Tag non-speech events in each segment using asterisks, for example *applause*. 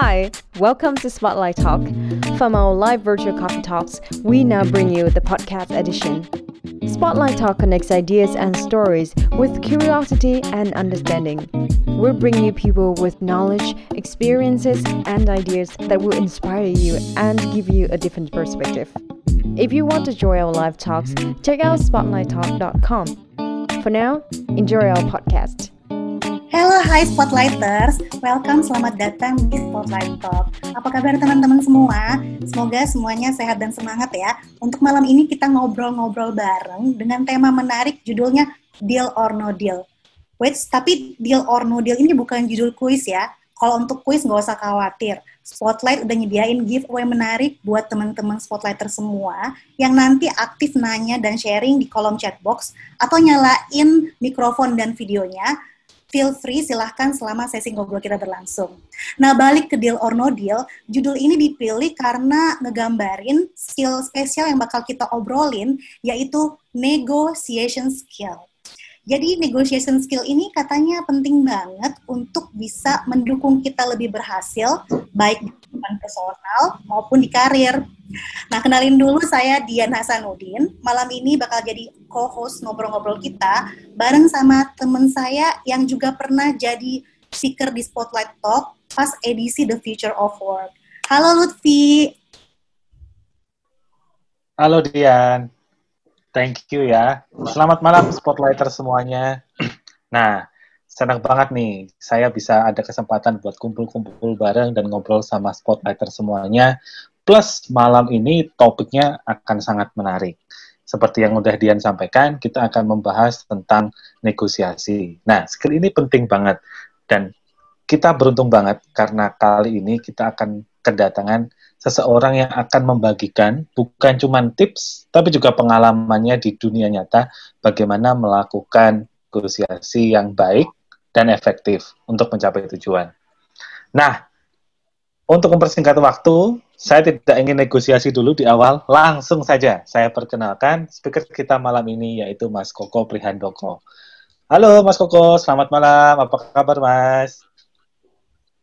Hi, welcome to Spotlight Talk. From our live virtual coffee talks, we now bring you the podcast edition. Spotlight Talk connects ideas and stories with curiosity and understanding. We'll bring you people with knowledge, experiences, and ideas that will inspire you and give you a different perspective. If you want to join our live talks, check out spotlighttalk.com. For now, enjoy our podcast. Halo, hai Spotlighters. Welcome, selamat datang di Spotlight Talk. Apa kabar teman-teman semua? Semoga semuanya sehat dan semangat ya. Untuk malam ini kita ngobrol-ngobrol bareng dengan tema menarik judulnya Deal or No Deal. Wait, tapi Deal or No Deal ini bukan judul kuis ya. Kalau untuk kuis nggak usah khawatir. Spotlight udah nyediain giveaway menarik buat teman-teman Spotlighter semua yang nanti aktif nanya dan sharing di kolom chat box atau nyalain mikrofon dan videonya feel free silahkan selama sesi ngobrol kita berlangsung. Nah balik ke deal or no deal, judul ini dipilih karena ngegambarin skill spesial yang bakal kita obrolin yaitu negotiation skill. Jadi negotiation skill ini katanya penting banget untuk bisa mendukung kita lebih berhasil baik di kehidupan personal maupun di karir. Nah, kenalin dulu saya Dian Hasanuddin. Malam ini bakal jadi co-host ngobrol-ngobrol kita bareng sama temen saya yang juga pernah jadi speaker di Spotlight Talk pas edisi The Future of Work. Halo Lutfi. Halo Dian. Thank you ya. Selamat malam Spotlighter semuanya. Nah, senang banget nih saya bisa ada kesempatan buat kumpul-kumpul bareng dan ngobrol sama Spotlighter semuanya. Plus malam ini topiknya akan sangat menarik. Seperti yang udah Dian sampaikan, kita akan membahas tentang negosiasi. Nah, skill ini penting banget dan kita beruntung banget karena kali ini kita akan kedatangan seseorang yang akan membagikan bukan cuma tips, tapi juga pengalamannya di dunia nyata bagaimana melakukan negosiasi yang baik dan efektif untuk mencapai tujuan. Nah, untuk mempersingkat waktu, saya tidak ingin negosiasi dulu di awal, langsung saja saya perkenalkan speaker kita malam ini yaitu Mas Koko Prihandoko. Halo Mas Koko, selamat malam. Apa kabar Mas?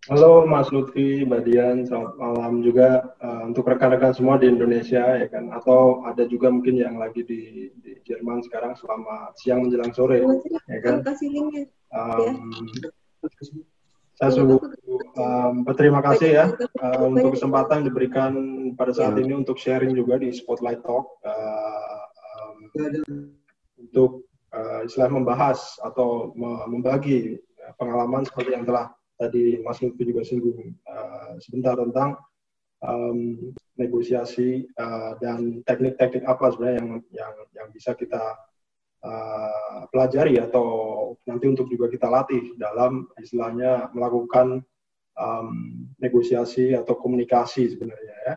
Halo Mas Lutfi, Mbak Dian, selamat malam juga uh, untuk rekan-rekan semua di Indonesia ya kan, atau ada juga mungkin yang lagi di, di Jerman sekarang selama siang menjelang sore ya kan. Um, saya sungguh um, berterima kasih ya uh, untuk kesempatan yang diberikan pada saat ini untuk sharing juga di Spotlight Talk uh, um, untuk uh, istilah membahas atau membagi pengalaman seperti yang telah tadi Mas Lutfi juga singgung uh, sebentar tentang um, negosiasi uh, dan teknik-teknik apa sebenarnya yang yang yang bisa kita uh, pelajari atau nanti untuk juga kita latih dalam istilahnya melakukan um, negosiasi atau komunikasi sebenarnya ya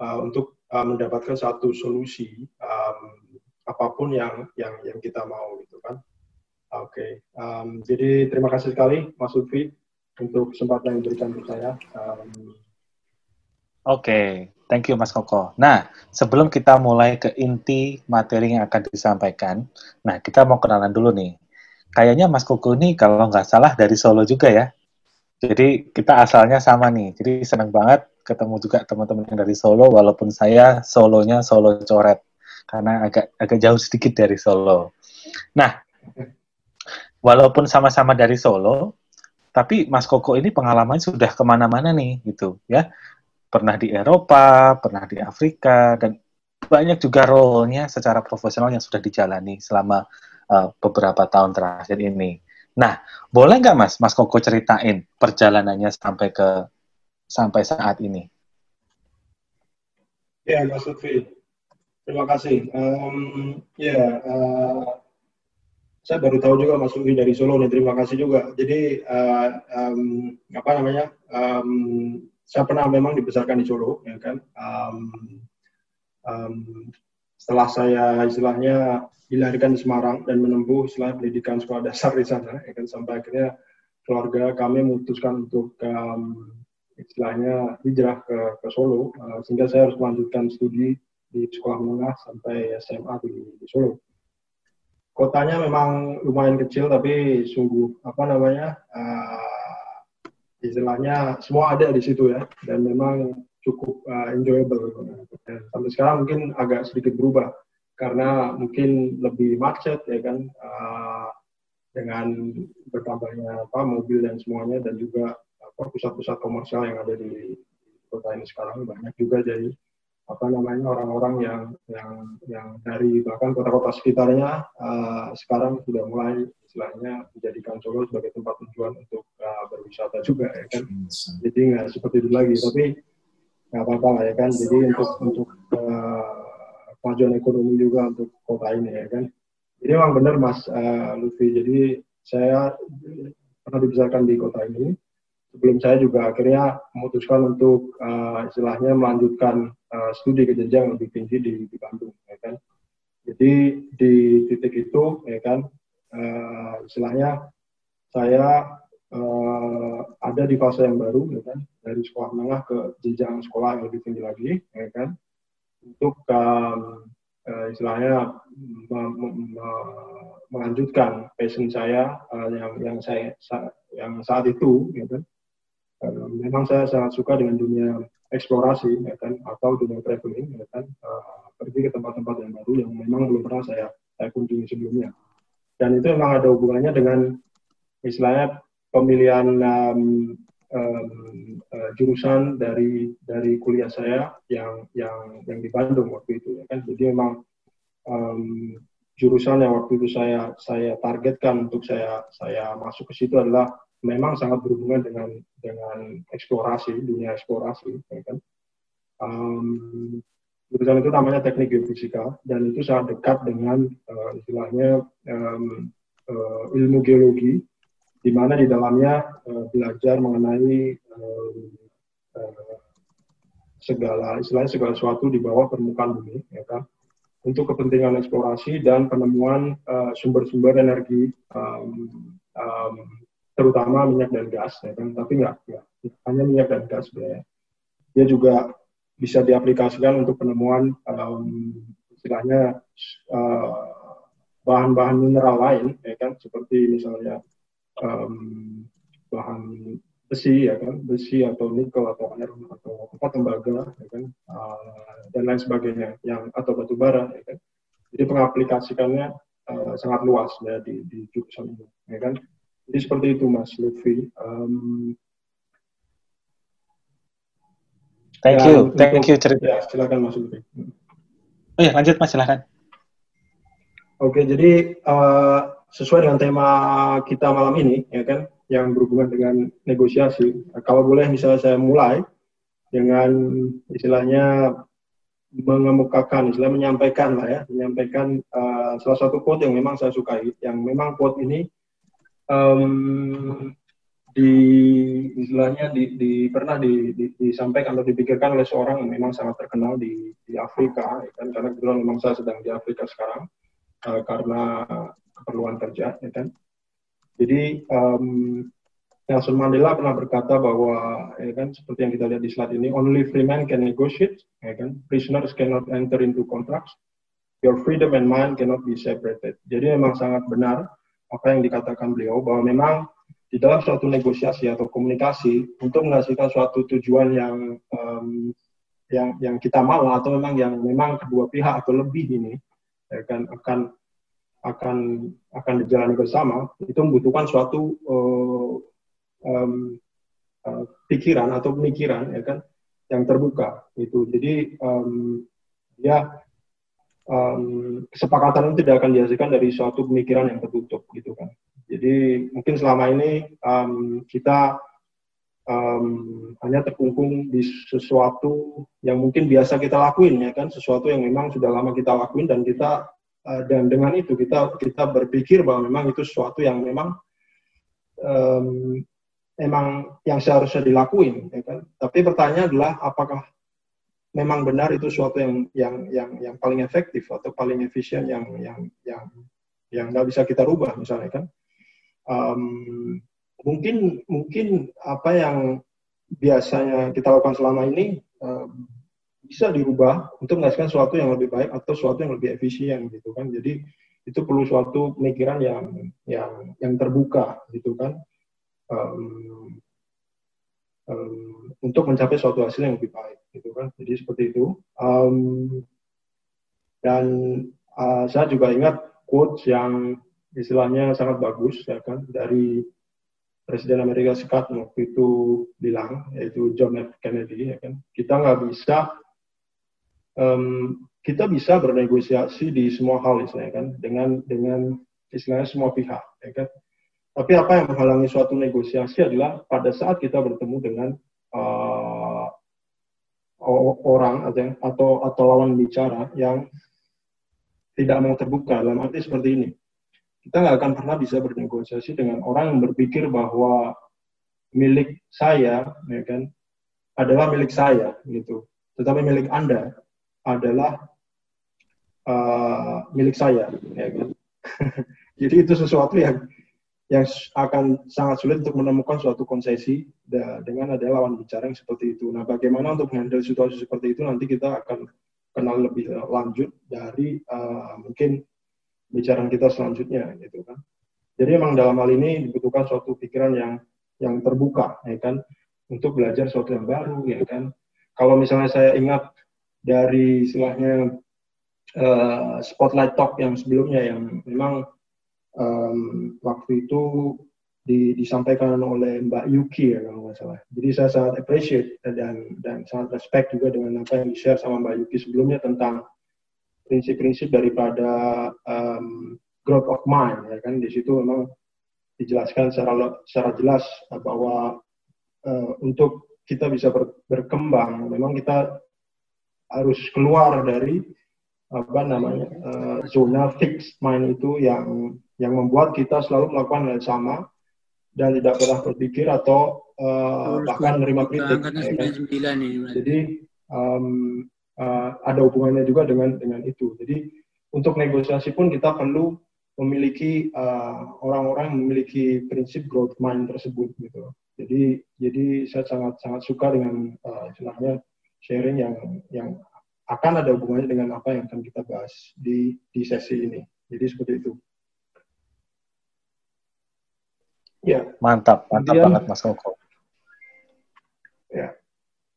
uh, untuk uh, mendapatkan satu solusi um, apa pun yang yang yang kita mau gitu kan. Oke, okay. um, jadi terima kasih sekali Mas Lutfi untuk kesempatan yang diberikan ke saya. Um, Oke, okay. thank you Mas Koko. Nah, sebelum kita mulai ke inti materi yang akan disampaikan, nah kita mau kenalan dulu nih. Kayaknya Mas Koko ini kalau nggak salah dari Solo juga ya. Jadi kita asalnya sama nih. Jadi senang banget ketemu juga teman-teman yang dari Solo, walaupun saya Solonya Solo coret karena agak agak jauh sedikit dari Solo. Nah, walaupun sama-sama dari Solo, tapi Mas Koko ini pengalaman sudah ke mana-mana nih gitu ya pernah di Eropa pernah di Afrika dan banyak juga role-nya secara profesional yang sudah dijalani selama uh, beberapa tahun terakhir ini. Nah, boleh nggak Mas, Mas Koko ceritain perjalanannya sampai ke sampai saat ini? Ya, Mas Lutfi. Terima kasih. Um, ya, uh, saya baru tahu juga Mas Lufi dari Solo nih terima kasih juga. Jadi uh, um, apa namanya um, saya pernah memang dibesarkan di Solo ya kan? Um, um, setelah saya istilahnya dilahirkan di Semarang dan menempuh istilah pendidikan sekolah dasar di sana ya kan? Sampai akhirnya keluarga kami memutuskan untuk um, istilahnya hijrah ke, ke Solo uh, sehingga saya harus melanjutkan studi di sekolah menengah sampai SMA di, di Solo kotanya memang lumayan kecil tapi sungguh apa namanya uh, istilahnya semua ada di situ ya dan memang cukup uh, enjoyable. Dan sampai sekarang mungkin agak sedikit berubah karena mungkin lebih macet ya kan uh, dengan bertambahnya apa mobil dan semuanya dan juga pusat-pusat komersial yang ada di kota ini sekarang banyak juga jadi apa namanya orang-orang yang yang yang dari bahkan kota-kota sekitarnya uh, sekarang sudah mulai istilahnya menjadikan Solo sebagai tempat tujuan untuk uh, berwisata juga ya kan jadi nggak seperti itu lagi tapi nggak apa-apa lah ya kan jadi untuk untuk uh, ekonomi juga untuk kota ini ya kan ini memang benar Mas uh, Luffy. Jadi saya pernah dibesarkan di kota ini. Sebelum saya juga akhirnya memutuskan untuk uh, istilahnya melanjutkan uh, studi ke jenjang lebih tinggi di, di Bandung, ya kan. Jadi di titik itu, ya kan, uh, istilahnya saya uh, ada di fase yang baru, ya kan, dari sekolah menengah ke jenjang sekolah yang lebih tinggi lagi, ya kan, untuk um, uh, istilahnya melanjutkan passion saya uh, yang yang saya sa yang saat itu gitu memang saya sangat suka dengan dunia eksplorasi ya kan atau dunia traveling ya kan. Uh, pergi ke tempat-tempat yang baru yang memang belum pernah saya saya kunjungi sebelumnya. Dan itu memang ada hubungannya dengan istilahnya pemilihan um, um, uh, jurusan dari dari kuliah saya yang yang yang di Bandung waktu itu ya kan. Jadi memang um, jurusan yang waktu itu saya saya targetkan untuk saya saya masuk ke situ adalah memang sangat berhubungan dengan dengan eksplorasi dunia eksplorasi ya kan? Um, itu namanya teknik geofisika dan itu sangat dekat dengan uh, istilahnya um, uh, ilmu geologi di mana di dalamnya uh, belajar mengenai uh, uh, segala istilahnya segala sesuatu di bawah permukaan bumi ya kan? Untuk kepentingan eksplorasi dan penemuan sumber-sumber uh, energi um, um, terutama minyak dan gas ya kan? Tapi nggak hanya minyak dan gas sebenarnya dia juga bisa diaplikasikan untuk penemuan um, istilahnya bahan-bahan uh, mineral lain ya kan? Seperti misalnya um, bahan besi ya kan? Besi atau nikel atau iron atau apa tembaga ya kan? Uh, dan lain sebagainya yang atau batu bara ya kan? Jadi pengaplikasikannya uh, sangat luas ya di, di jurusan ini ya kan jadi seperti itu mas Lutfi um, thank ya, you thank untuk, you cerita ya, silakan mas Lutfi oh ya lanjut mas silakan. Oke jadi uh, sesuai dengan tema kita malam ini, ya kan, yang berhubungan dengan negosiasi. Kalau boleh misalnya saya mulai dengan istilahnya mengemukakan, istilah menyampaikan lah ya, menyampaikan uh, salah satu quote yang memang saya sukai, yang memang quote ini um, di istilahnya di, di pernah di, di, disampaikan atau dipikirkan oleh seorang yang memang sangat terkenal di, di Afrika, ya kan, karena kebetulan memang saya sedang di Afrika sekarang, uh, karena keperluan kerja, ya kan. Jadi um, Nelson Mandela pernah berkata bahwa, ya kan, seperti yang kita lihat di slide ini, only free men can negotiate, ya kan. Prisoners cannot enter into contracts. Your freedom and mind cannot be separated. Jadi memang sangat benar apa yang dikatakan beliau bahwa memang di dalam suatu negosiasi atau komunikasi untuk menghasilkan suatu tujuan yang um, yang yang kita mau atau memang yang memang kedua pihak atau lebih ini ya kan akan akan akan dijalani bersama itu membutuhkan suatu uh, um, uh, pikiran atau pemikiran ya kan yang terbuka itu jadi um, ya um, kesepakatan itu tidak akan dihasilkan dari suatu pemikiran yang tertutup gitu kan. Jadi mungkin selama ini um, kita um, hanya terkungkung di sesuatu yang mungkin biasa kita lakuin ya kan. Sesuatu yang memang sudah lama kita lakuin dan kita Eh, dan dengan itu kita kita berpikir bahwa memang itu sesuatu yang memang um, memang yang seharusnya dilakuin ya kan. Tapi pertanyaan adalah apakah memang benar itu sesuatu yang yang yang yang paling efektif atau paling efisien yang yang yang yang nggak bisa kita rubah misalnya kan. Um, mungkin mungkin apa yang biasanya kita lakukan selama ini um, bisa dirubah untuk menghasilkan sesuatu yang lebih baik atau sesuatu yang lebih efisien gitu kan. Jadi itu perlu suatu pemikiran yang yang yang terbuka gitu kan. Um, um, untuk mencapai suatu hasil yang lebih baik gitu kan. Jadi seperti itu. Um, dan uh, saya juga ingat quotes yang istilahnya sangat bagus ya kan dari Presiden Amerika Serikat waktu itu bilang yaitu John F. Kennedy ya kan. Kita nggak bisa um, kita bisa bernegosiasi di semua hal istilahnya kan dengan dengan istilahnya semua pihak ya kan. Tapi apa yang menghalangi suatu negosiasi adalah pada saat kita bertemu dengan uh, orang atau atau atau lawan bicara yang tidak mau terbuka dalam arti seperti ini kita nggak akan pernah bisa bernegosiasi dengan orang yang berpikir bahwa milik saya, ya kan, adalah milik saya, gitu. Tetapi milik Anda adalah uh, milik saya, ya kan. *laughs* Jadi itu sesuatu yang yang akan sangat sulit untuk menemukan suatu konsesi dengan ada lawan bicara yang seperti itu. Nah, bagaimana untuk menghadapi situasi seperti itu nanti kita akan kenal lebih lanjut dari uh, mungkin bicara kita selanjutnya gitu kan. Jadi memang dalam hal ini dibutuhkan suatu pikiran yang yang terbuka ya kan untuk belajar sesuatu yang baru ya kan. Kalau misalnya saya ingat dari istilahnya uh, spotlight talk yang sebelumnya yang memang um, waktu itu di, disampaikan oleh Mbak Yuki ya kalau nggak salah. Jadi saya sangat appreciate dan dan sangat respect juga dengan apa yang di share sama Mbak Yuki sebelumnya tentang prinsip-prinsip daripada um, growth of mind ya kan di situ memang dijelaskan secara secara jelas bahwa uh, untuk kita bisa ber, berkembang memang kita harus keluar dari apa namanya uh, zona fixed mind itu yang yang membuat kita selalu melakukan hal yang sama dan tidak pernah berpikir atau uh, bahkan menerima kritik. Ya kan? Jadi um, uh, ada hubungannya juga dengan dengan itu. Jadi untuk negosiasi pun kita perlu memiliki uh, orang-orang uh, memiliki prinsip growth mind tersebut gitu. Jadi jadi saya sangat sangat suka dengan uh, istilahnya sharing yang yang akan ada hubungannya dengan apa yang akan kita bahas di di sesi ini. Jadi seperti itu. Ya. Mantap, mantap Kemudian, banget Mas Koko. Ya.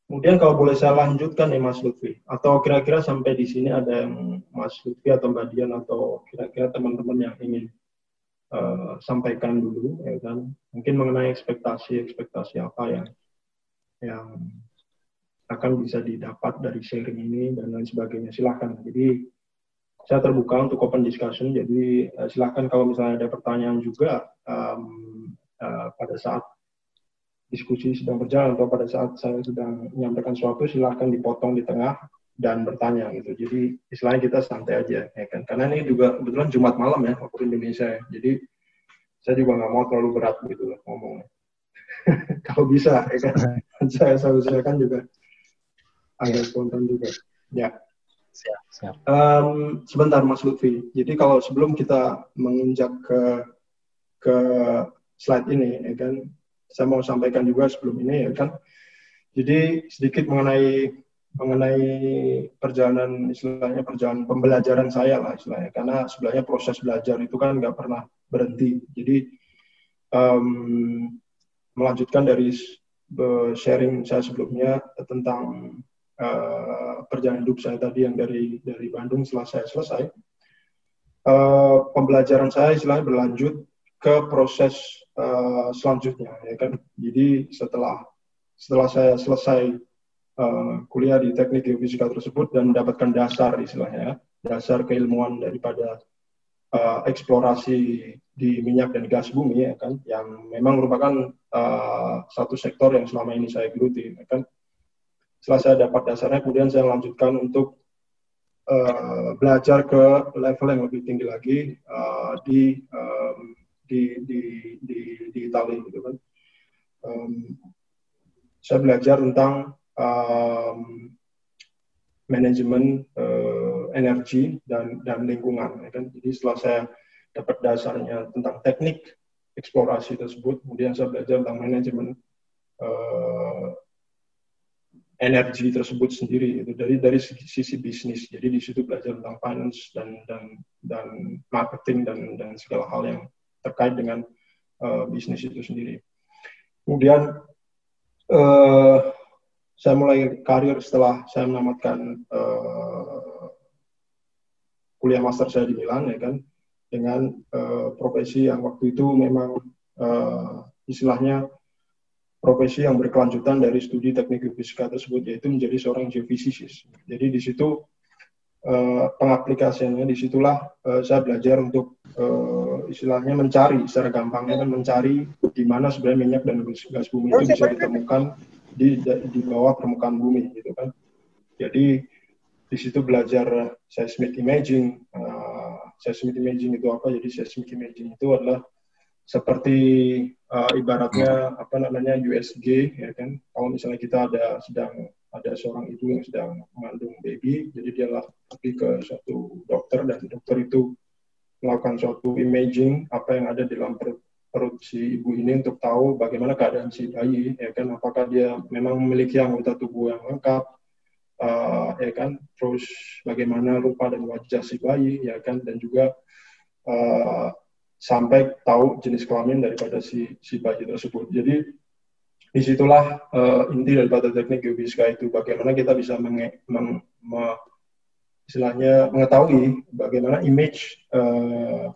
Kemudian kalau boleh saya lanjutkan nih Mas Lutfi, atau kira-kira sampai di sini ada yang Mas Lutfi atau Mbak Dian atau kira-kira teman-teman yang ingin uh, sampaikan dulu, ya kan? Mungkin mengenai ekspektasi-ekspektasi apa yang yang akan bisa didapat dari sharing ini dan lain sebagainya. Silahkan. Jadi saya terbuka untuk open discussion. Jadi uh, silahkan kalau misalnya ada pertanyaan juga um, uh, pada saat diskusi sedang berjalan atau pada saat saya sedang menyampaikan sesuatu silahkan dipotong di tengah dan bertanya gitu. Jadi istilahnya kita santai aja ya kan. Karena ini juga kebetulan Jumat malam ya waktu Indonesia ya. Jadi saya juga nggak mau terlalu berat gitu loh ngomongnya. *laughs* Kalau bisa ya kan. *laughs* saya saya kan juga agak spontan juga. Ya. Siap, siap. Um, sebentar Mas Lutfi. Jadi kalau sebelum kita menginjak ke ke slide ini ya kan saya mau sampaikan juga sebelum ini ya kan. Jadi sedikit mengenai mengenai perjalanan istilahnya perjalanan pembelajaran saya lah istilahnya karena sebenarnya proses belajar itu kan nggak pernah berhenti. Jadi um, melanjutkan dari sharing saya sebelumnya tentang uh, perjalanan hidup saya tadi yang dari dari Bandung setelah saya selesai. Uh, pembelajaran saya istilahnya berlanjut ke proses uh, selanjutnya ya kan? Jadi setelah setelah saya selesai uh, kuliah di teknik geofisika tersebut dan mendapatkan dasar istilahnya dasar keilmuan daripada uh, eksplorasi di minyak dan gas bumi ya kan? Yang memang merupakan uh, satu sektor yang selama ini saya geluti ya kan? Setelah saya dapat dasarnya kemudian saya lanjutkan untuk uh, belajar ke level yang lebih tinggi lagi uh, di um, di di di, di Italia gitu kan. Um, saya belajar tentang um, manajemen uh, energi dan dan lingkungan ya kan. Jadi setelah saya dapat dasarnya tentang teknik eksplorasi tersebut, kemudian saya belajar tentang manajemen uh, energi tersebut sendiri itu dari dari sisi bisnis. Jadi di situ belajar tentang finance dan dan dan marketing dan dan segala hal yang terkait dengan uh, bisnis itu sendiri. Kemudian Uh, saya mulai karir setelah saya menamatkan uh, kuliah master saya di Milan ya kan dengan uh, profesi yang waktu itu memang uh, istilahnya profesi yang berkelanjutan dari studi teknik fisika tersebut yaitu menjadi seorang geofisikalis. Jadi di situ uh, pengaplikasiannya di situlah uh, saya belajar untuk uh, istilahnya mencari secara gampangnya kan mencari di mana sebenarnya minyak dan gas bumi itu bisa ditemukan di di bawah permukaan bumi gitu kan. Jadi di situ belajar seismic imaging. Uh, seismic imaging itu apa? Jadi seismic imaging itu adalah seperti uh, ibaratnya apa namanya USG ya kan kalau misalnya kita ada sedang ada seorang ibu yang sedang mengandung baby jadi dia pergi ke suatu dokter dan dokter itu melakukan suatu imaging apa yang ada di dalam perut, perut si ibu ini untuk tahu bagaimana keadaan si bayi ya kan? Apakah dia memang memiliki anggota tubuh yang lengkap uh, ya kan? Terus bagaimana rupa dan wajah si bayi ya kan? Dan juga uh, sampai tahu jenis kelamin daripada si si bayi tersebut. Jadi di situlah uh, inti daripada teknik geofisika itu bagaimana kita bisa menge, meng, me, istilahnya mengetahui bagaimana image uh,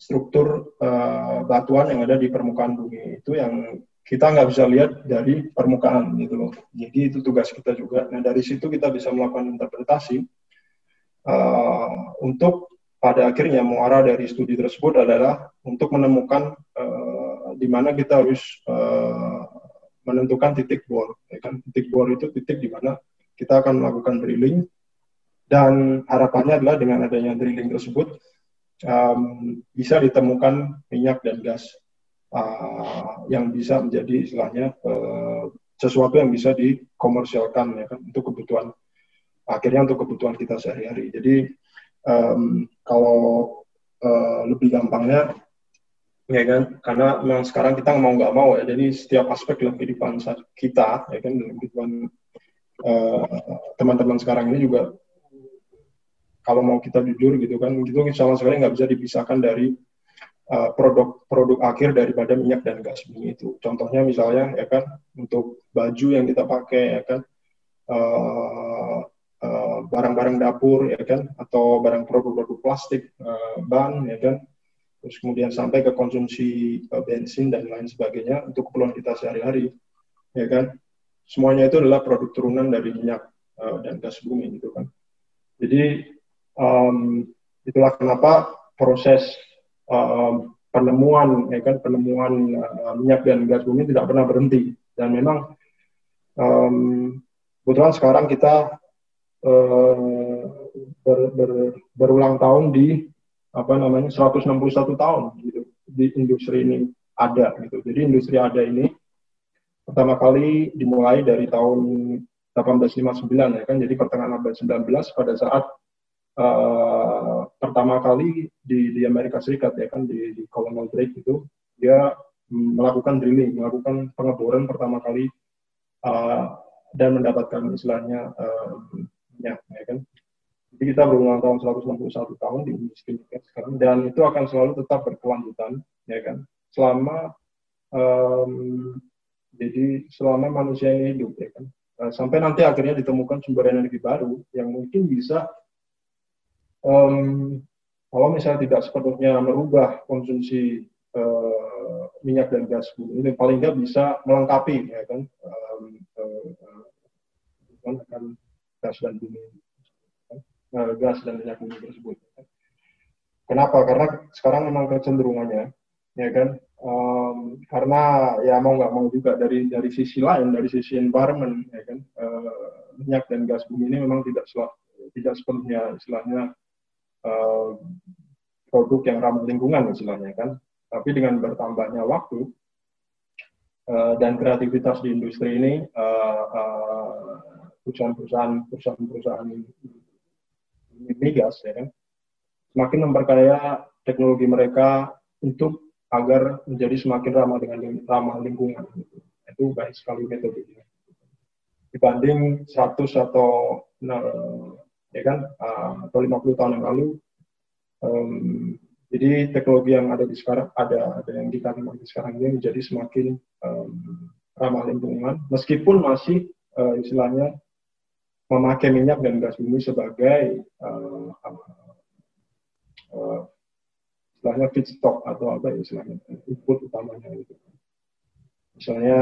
struktur uh, batuan yang ada di permukaan bumi itu yang kita nggak bisa lihat dari permukaan gitu loh. Jadi itu tugas kita juga. Nah dari situ kita bisa melakukan interpretasi uh, untuk pada akhirnya muara dari studi tersebut adalah untuk menemukan uh, di mana kita harus uh, menentukan titik bor. Ya kan? Titik bor itu titik di mana kita akan melakukan drilling dan harapannya adalah dengan adanya drilling tersebut um, bisa ditemukan minyak dan gas uh, yang bisa menjadi istilahnya uh, sesuatu yang bisa dikomersialkan ya kan untuk kebutuhan akhirnya untuk kebutuhan kita sehari-hari. Jadi um, kalau uh, lebih gampangnya ya kan? Karena memang sekarang kita mau nggak mau ya. Jadi setiap aspek dalam kehidupan kita ya kan dalam kehidupan eh, teman-teman sekarang ini juga kalau mau kita jujur gitu kan itu sama sekali nggak bisa dipisahkan dari uh, produk produk akhir daripada minyak dan gas bumi itu. Contohnya misalnya ya kan untuk baju yang kita pakai ya kan uh, Eh, barang-barang uh, dapur ya kan atau barang produk-produk plastik uh, ban ya kan terus kemudian sampai ke konsumsi uh, bensin dan lain sebagainya untuk keperluan kita sehari-hari ya kan? Semuanya itu adalah produk turunan dari minyak uh, dan gas bumi gitu kan. Jadi um, itulah kenapa proses um, penemuan ya kan penemuan uh, minyak dan gas bumi tidak pernah berhenti. Dan memang um, kebetulan sekarang kita Eh, ber, ber, berulang tahun di apa namanya 161 tahun gitu di industri ini ada gitu. Jadi industri ada ini pertama kali dimulai dari tahun 1859 ya kan. Jadi pertengahan abad 19 pada saat uh, pertama kali di, di Amerika Serikat ya kan di, di Colonel Drake itu dia melakukan drilling, melakukan pengeboran pertama kali uh, dan mendapatkan istilahnya uh, ya, ya kan? Jadi kita berulang tahun 161 tahun di industri sekarang dan itu akan selalu tetap berkelanjutan, ya kan? Selama um, jadi selama manusia ini hidup, ya kan? Uh, sampai nanti akhirnya ditemukan sumber energi baru yang mungkin bisa um, kalau misalnya tidak sepenuhnya merubah konsumsi uh, minyak dan gas bumi ini paling nggak bisa melengkapi ya kan um, uh, uh, gas dan bumi gas dan minyak bumi tersebut. Kenapa? Karena sekarang memang kecenderungannya, ya kan? Um, karena ya mau nggak mau juga dari dari sisi lain, dari sisi environment, ya kan? Uh, minyak dan gas bumi ini memang tidak selah, tidak sepenuhnya istilahnya uh, produk yang ramah lingkungan istilahnya kan. Tapi dengan bertambahnya waktu uh, dan kreativitas di industri ini, uh, uh, perusahaan-perusahaan perusahaan-perusahaan migas ya kan semakin memperkaya teknologi mereka untuk agar menjadi semakin ramah dengan ramah lingkungan. Itu baik sekali metodenya. Dibanding 100 atau ya kan? Uh, atau 50 tahun yang lalu um, jadi teknologi yang ada di sekarang ada ada yang kita di sekarang ini menjadi semakin um, ramah lingkungan, meskipun masih uh, istilahnya memakai minyak dan gas bumi sebagai uh, uh, istilahnya feedstock atau apa ya istilahnya input utamanya gitu. Misalnya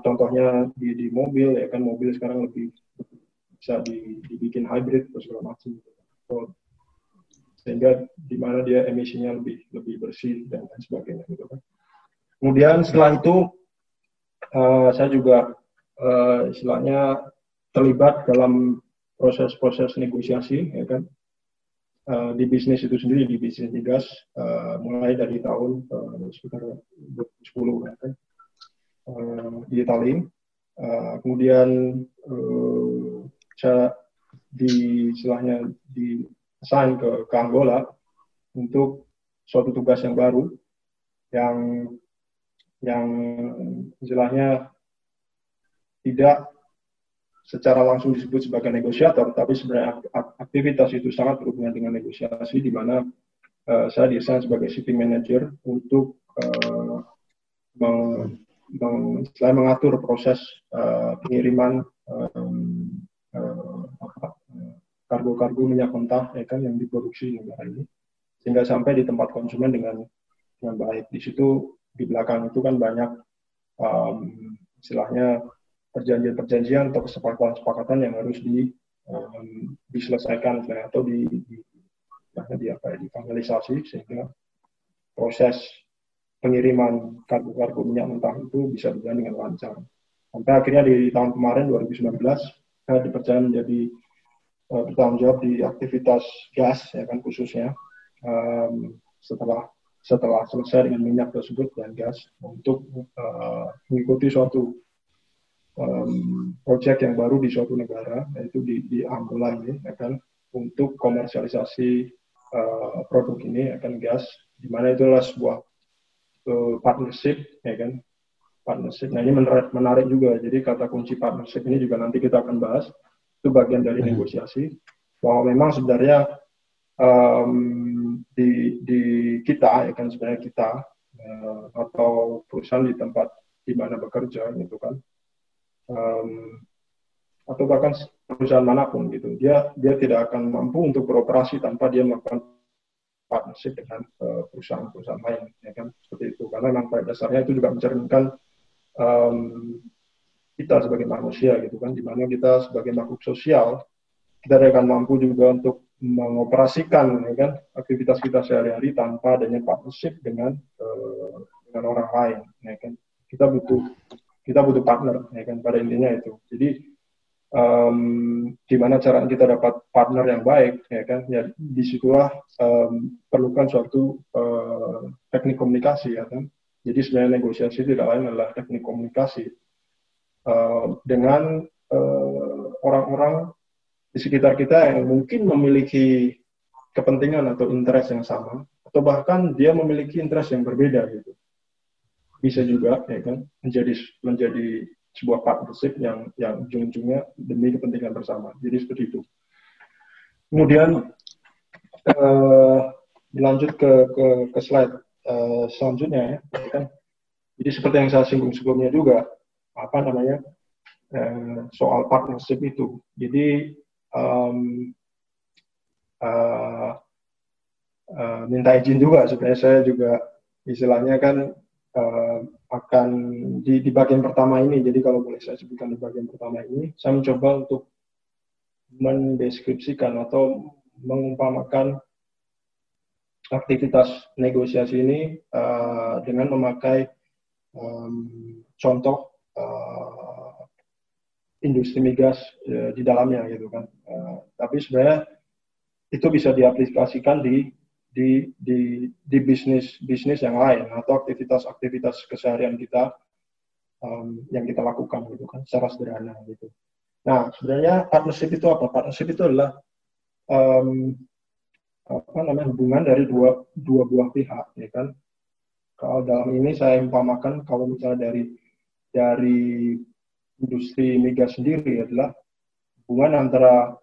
contohnya di, di mobil ya kan mobil sekarang lebih bisa di, dibikin hybrid atau segala macam gitu. So, sehingga di mana dia emisinya lebih lebih bersih dan lain sebagainya gitu kan. Kemudian setelah itu uh, saya juga uh, istilahnya terlibat dalam proses-proses negosiasi ya kan? Uh, di bisnis itu sendiri di bisnis migas uh, mulai dari tahun uh, sekitar 2010 ya kan? Uh, di Itali. Uh, kemudian uh, saya di istilahnya di assign ke, ke Angola untuk suatu tugas yang baru yang yang istilahnya tidak secara langsung disebut sebagai negosiator, tapi sebenarnya aktivitas itu sangat berhubungan dengan negosiasi, di mana uh, saya desain sebagai shipping manager untuk uh, meng, meng, selain mengatur proses uh, pengiriman kargo-kargo uh, minyak mentah ya kan yang diproduksi di negara ini, sehingga sampai di tempat konsumen dengan dengan baik. Di situ di belakang itu kan banyak um, istilahnya perjanjian-perjanjian atau kesepakatan-kesepakatan yang harus di, um, diselesaikan atau di, di, di apa ya, difinalisasi sehingga proses pengiriman kargo-kargo minyak mentah itu bisa berjalan dengan lancar. Sampai akhirnya di tahun kemarin 2019 saya dipercaya menjadi uh, bertanggung jawab di aktivitas gas ya kan khususnya um, setelah setelah selesai dengan minyak tersebut dan gas untuk uh, mengikuti suatu um, proyek yang baru di suatu negara yaitu di, di Angola ini ya kan untuk komersialisasi uh, produk ini akan gas di mana itu adalah sebuah uh, partnership ya kan? Partnership. Nah ini menarik, menarik juga. Jadi kata kunci partnership ini juga nanti kita akan bahas. Itu bagian dari hmm. negosiasi. Bahwa memang sebenarnya um, di di kita ya kan sebenarnya kita uh, atau perusahaan di tempat di mana bekerja gitu kan um, atau bahkan perusahaan mana pun gitu. Dia dia tidak akan mampu untuk beroperasi tanpa dia melakukan partnership dengan uh, perusahaan-perusahaan lain ya kan? Seperti itu. Karena memang pada dasarnya itu juga mencerminkan um, kita sebagai manusia gitu kan. Di mana kita sebagai makhluk sosial kita akan mampu juga untuk mengoperasikan ya kan aktivitas kita sehari-hari tanpa adanya partnership dengan uh, dengan orang lain ya kan. Kita butuh kita butuh partner ya kan pada intinya itu. Jadi um, gimana cara kita dapat partner yang baik ya kan ya di situlah um, perlukan suatu uh, teknik komunikasi ya kan. Jadi sebenarnya negosiasi tidak lain adalah teknik komunikasi uh, dengan orang-orang uh, di sekitar kita yang mungkin memiliki kepentingan atau interest yang sama atau bahkan dia memiliki interest yang berbeda gitu bisa juga ya kan menjadi menjadi sebuah partnership yang yang ujung-ujungnya demi kepentingan bersama. Jadi seperti itu. Kemudian uh, lanjut ke ke, ke slide uh, selanjutnya ya, ya kan. Jadi seperti yang saya singgung sebelumnya juga apa namanya uh, soal partnership itu. Jadi um, uh, uh, minta izin juga sebenarnya saya juga istilahnya kan uh, akan di, di bagian pertama ini, jadi kalau boleh saya sebutkan di bagian pertama ini, saya mencoba untuk mendeskripsikan atau mengumpamakan aktivitas negosiasi ini uh, dengan memakai um, contoh uh, industri migas uh, di dalamnya gitu kan. Uh, tapi sebenarnya itu bisa diaplikasikan di di di di bisnis bisnis yang lain atau aktivitas-aktivitas keseharian kita um, yang kita lakukan gitu kan secara sederhana gitu. Nah sebenarnya partnership itu apa? Partnership itu adalah um, apa namanya hubungan dari dua dua buah pihak ya kan. Kalau dalam ini saya umpamakan kalau misalnya dari dari industri migas sendiri adalah hubungan antara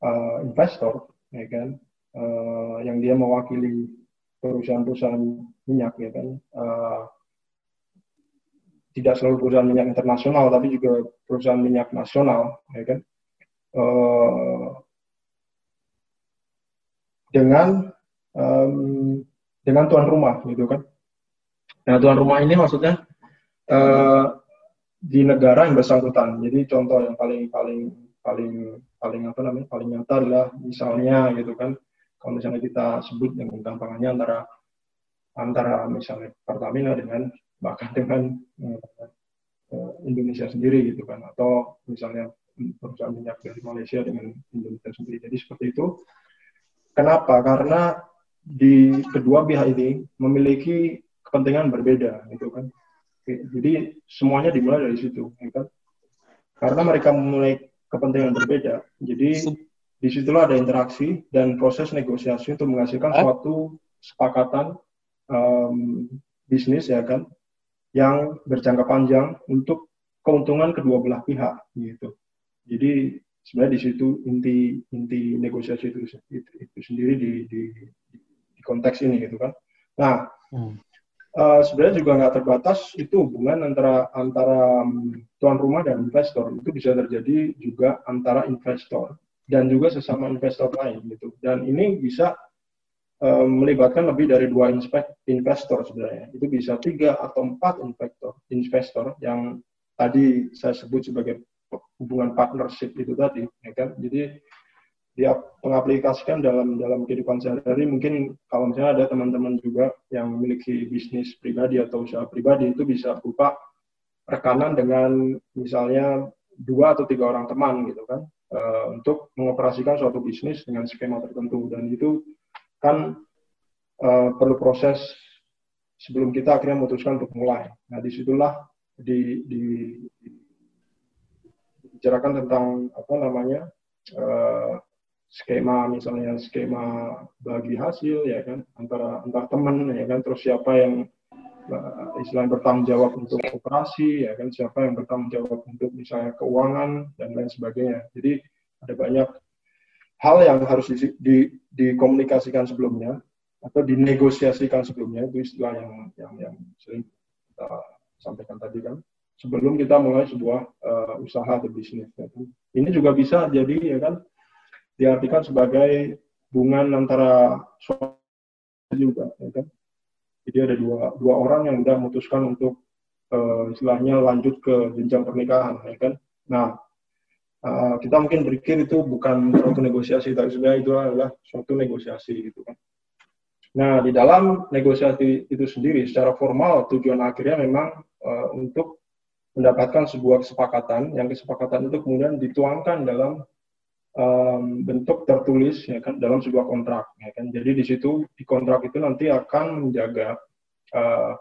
uh, investor ya kan uh, yang dia mewakili perusahaan-perusahaan minyak ya kan? Uh, tidak selalu perusahaan minyak internasional tapi juga perusahaan minyak nasional ya kan? Uh, dengan um, dengan tuan rumah gitu kan? Nah tuan rumah ini maksudnya uh, di negara yang bersangkutan. Jadi contoh yang paling paling paling paling apa namanya paling nyata adalah misalnya gitu kan kalau misalnya kita sebut yang gampangannya antara antara misalnya Pertamina dengan bahkan dengan uh, Indonesia sendiri gitu kan atau misalnya perusahaan minyak dari Malaysia dengan Indonesia sendiri. Jadi seperti itu. Kenapa? Karena di kedua pihak ini memiliki kepentingan berbeda gitu kan. Jadi semuanya dimulai dari situ, ya kan? Karena mereka memulai kepentingan berbeda, jadi di situlah ada interaksi dan proses negosiasi untuk menghasilkan suatu sepakatan um, bisnis ya kan yang berjangka panjang untuk keuntungan kedua belah pihak gitu. Jadi sebenarnya di situ inti inti negosiasi itu itu, itu sendiri di, di di konteks ini gitu kan. Nah hmm. uh, sebenarnya juga nggak terbatas itu hubungan antara antara tuan rumah dan investor itu bisa terjadi juga antara investor dan juga sesama investor lain gitu. Dan ini bisa um, melibatkan lebih dari dua investor sebenarnya. Itu bisa tiga atau empat investor, investor yang tadi saya sebut sebagai hubungan partnership itu tadi, ya kan? Jadi dia pengaplikasikan dalam dalam kehidupan sehari-hari mungkin kalau misalnya ada teman-teman juga yang memiliki bisnis pribadi atau usaha pribadi itu bisa berupa rekanan dengan misalnya dua atau tiga orang teman gitu kan uh, untuk mengoperasikan suatu bisnis dengan skema tertentu dan itu kan uh, perlu proses sebelum kita akhirnya memutuskan untuk mulai. Nah, di situlah di, di, dibicarakan tentang apa namanya uh, skema misalnya skema bagi hasil ya kan antara antar teman ya kan terus siapa yang istilahnya bertanggung jawab untuk operasi ya kan siapa yang bertanggung jawab untuk misalnya keuangan dan lain sebagainya. Jadi ada banyak hal yang harus di, di, dikomunikasikan sebelumnya atau dinegosiasikan sebelumnya itu istilah yang yang yang sering kita sampaikan tadi kan. Sebelum kita mulai sebuah uh, usaha atau bisnis ya kan. ini juga bisa jadi ya kan diartikan sebagai hubungan antara suami juga ya kan jadi ada dua dua orang yang sudah memutuskan untuk uh, istilahnya lanjut ke jenjang pernikahan ya kan nah uh, kita mungkin berpikir itu bukan suatu negosiasi, tapi sebenarnya itu adalah suatu negosiasi gitu kan. Nah, di dalam negosiasi itu sendiri, secara formal tujuan akhirnya memang uh, untuk mendapatkan sebuah kesepakatan, yang kesepakatan itu kemudian dituangkan dalam um, bentuk tertulis, ya kan, dalam sebuah kontrak, ya kan. Jadi di situ di kontrak itu nanti akan menjaga uh,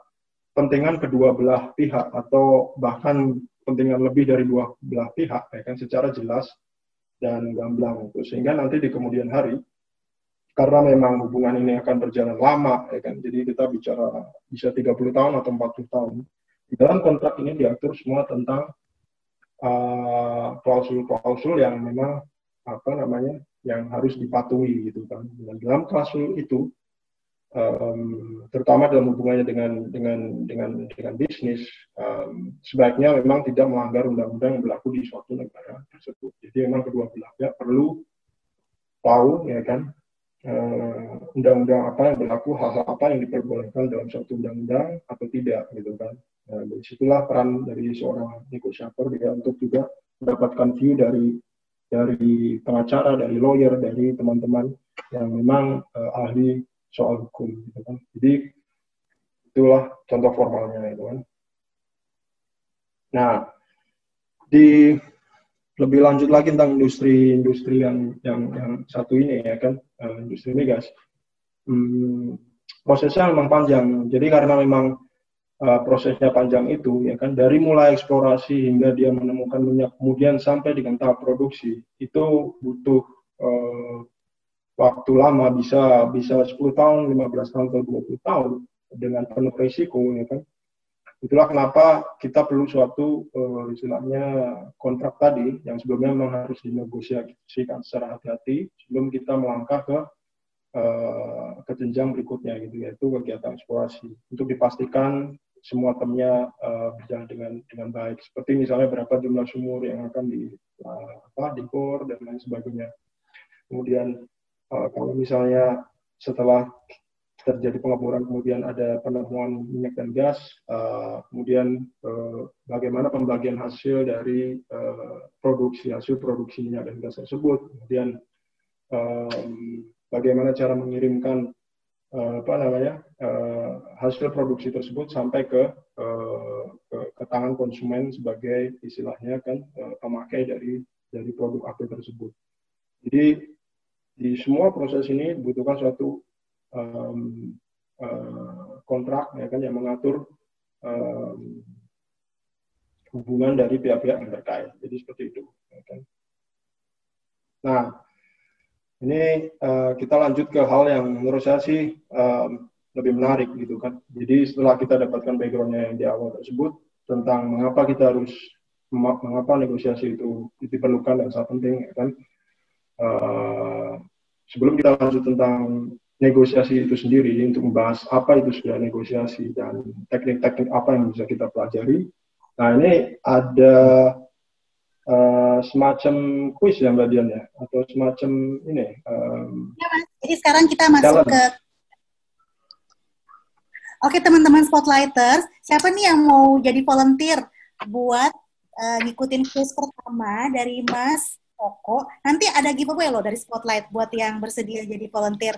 pentingan kedua belah pihak atau bahkan kepentingan lebih dari dua belah pihak ya kan secara jelas dan gamblang itu sehingga nanti di kemudian hari karena memang hubungan ini akan berjalan lama ya kan jadi kita bicara bisa 30 tahun atau 40 tahun di dalam kontrak ini diatur semua tentang uh, klausul-klausul uh, yang memang apa namanya yang harus dipatuhi gitu kan dan dalam klausul itu um, terutama dalam hubungannya dengan dengan dengan dengan bisnis um, sebaiknya memang tidak melanggar undang-undang yang berlaku di suatu negara tersebut. Jadi memang kedua belah pihak perlu tahu ya kan undang-undang uh, apa yang berlaku, hal-hal apa yang diperbolehkan dalam suatu undang-undang atau tidak gitu kan. Nah, dari situlah peran dari seorang negosiator juga untuk juga mendapatkan view dari dari pengacara, dari lawyer, dari teman-teman yang memang uh, ahli soal hukum gitu kan. Jadi itulah contoh formalnya itu kan. Nah, di lebih lanjut lagi tentang industri-industri yang yang yang satu ini ya kan, uh, industri migas. Hmm, prosesnya memang panjang. Jadi karena memang uh, prosesnya panjang itu ya kan dari mulai eksplorasi hingga dia menemukan minyak kemudian sampai dengan tahap produksi itu butuh uh, waktu lama bisa bisa 10 tahun, 15 tahun atau 20 tahun dengan penuh risiko ya kan. Itulah kenapa kita perlu suatu uh, istilahnya kontrak tadi yang sebelumnya memang harus dinegosiasikan secara hati-hati sebelum kita melangkah ke uh, ke jenjang berikutnya gitu yaitu kegiatan eksplorasi untuk dipastikan semua temnya uh, berjalan dengan dengan baik. Seperti misalnya berapa jumlah sumur yang akan di uh, apa dibor dan lain sebagainya. Kemudian uh, kalau misalnya setelah terjadi pengeboran kemudian ada penemuan minyak dan gas, uh, kemudian uh, bagaimana pembagian hasil dari uh, produksi hasil produksi minyak dan gas tersebut, kemudian um, bagaimana cara mengirimkan apa namanya uh, hasil produksi tersebut sampai ke, uh, ke ke tangan konsumen sebagai istilahnya kan pemakai dari dari produk aktif tersebut. Jadi di semua proses ini dibutuhkan suatu um, uh, kontrak ya kan yang mengatur um, hubungan dari pihak-pihak yang terkait. Jadi seperti itu. Ya kan. Nah, ini uh, kita lanjut ke hal yang menurut saya sih um, lebih menarik gitu kan. Jadi setelah kita dapatkan backgroundnya yang di awal tersebut tentang mengapa kita harus mengapa negosiasi itu diperlukan dan sangat penting ya kan. Uh, sebelum kita lanjut tentang negosiasi itu sendiri untuk membahas apa itu sudah negosiasi dan teknik-teknik apa yang bisa kita pelajari. Nah ini ada uh, semacam kuis ya Mbak Dian ya atau semacam ini. Um, ya Mas. Jadi sekarang kita masuk challenge. ke Oke teman-teman spotlighters, siapa nih yang mau jadi volunteer buat uh, ngikutin kuis pertama dari Mas Koko? Nanti ada giveaway loh dari Spotlight buat yang bersedia jadi volunteer.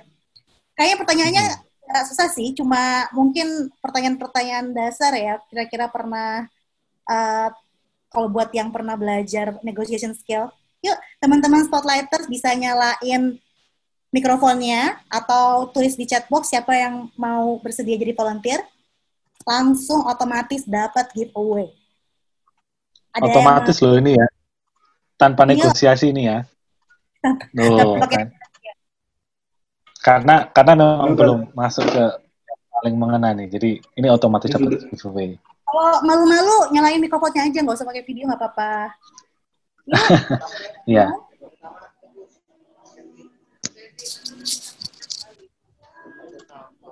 Kayaknya pertanyaannya hmm. susah sih, cuma mungkin pertanyaan-pertanyaan dasar ya. Kira-kira pernah uh, kalau buat yang pernah belajar negotiation skill, yuk teman-teman spotlighters bisa nyalain mikrofonnya atau tulis di chat box siapa yang mau bersedia jadi volunteer, langsung otomatis dapat giveaway. Ada otomatis yang, loh ini ya, tanpa iya. negosiasi ini ya. *laughs* Loh, kan karena karena memang belum masuk ke paling mengena nih jadi ini otomatis dapat giveaway kalau malu-malu nyalain mikrofonnya aja nggak usah pakai video nggak apa-apa Iya. *laughs*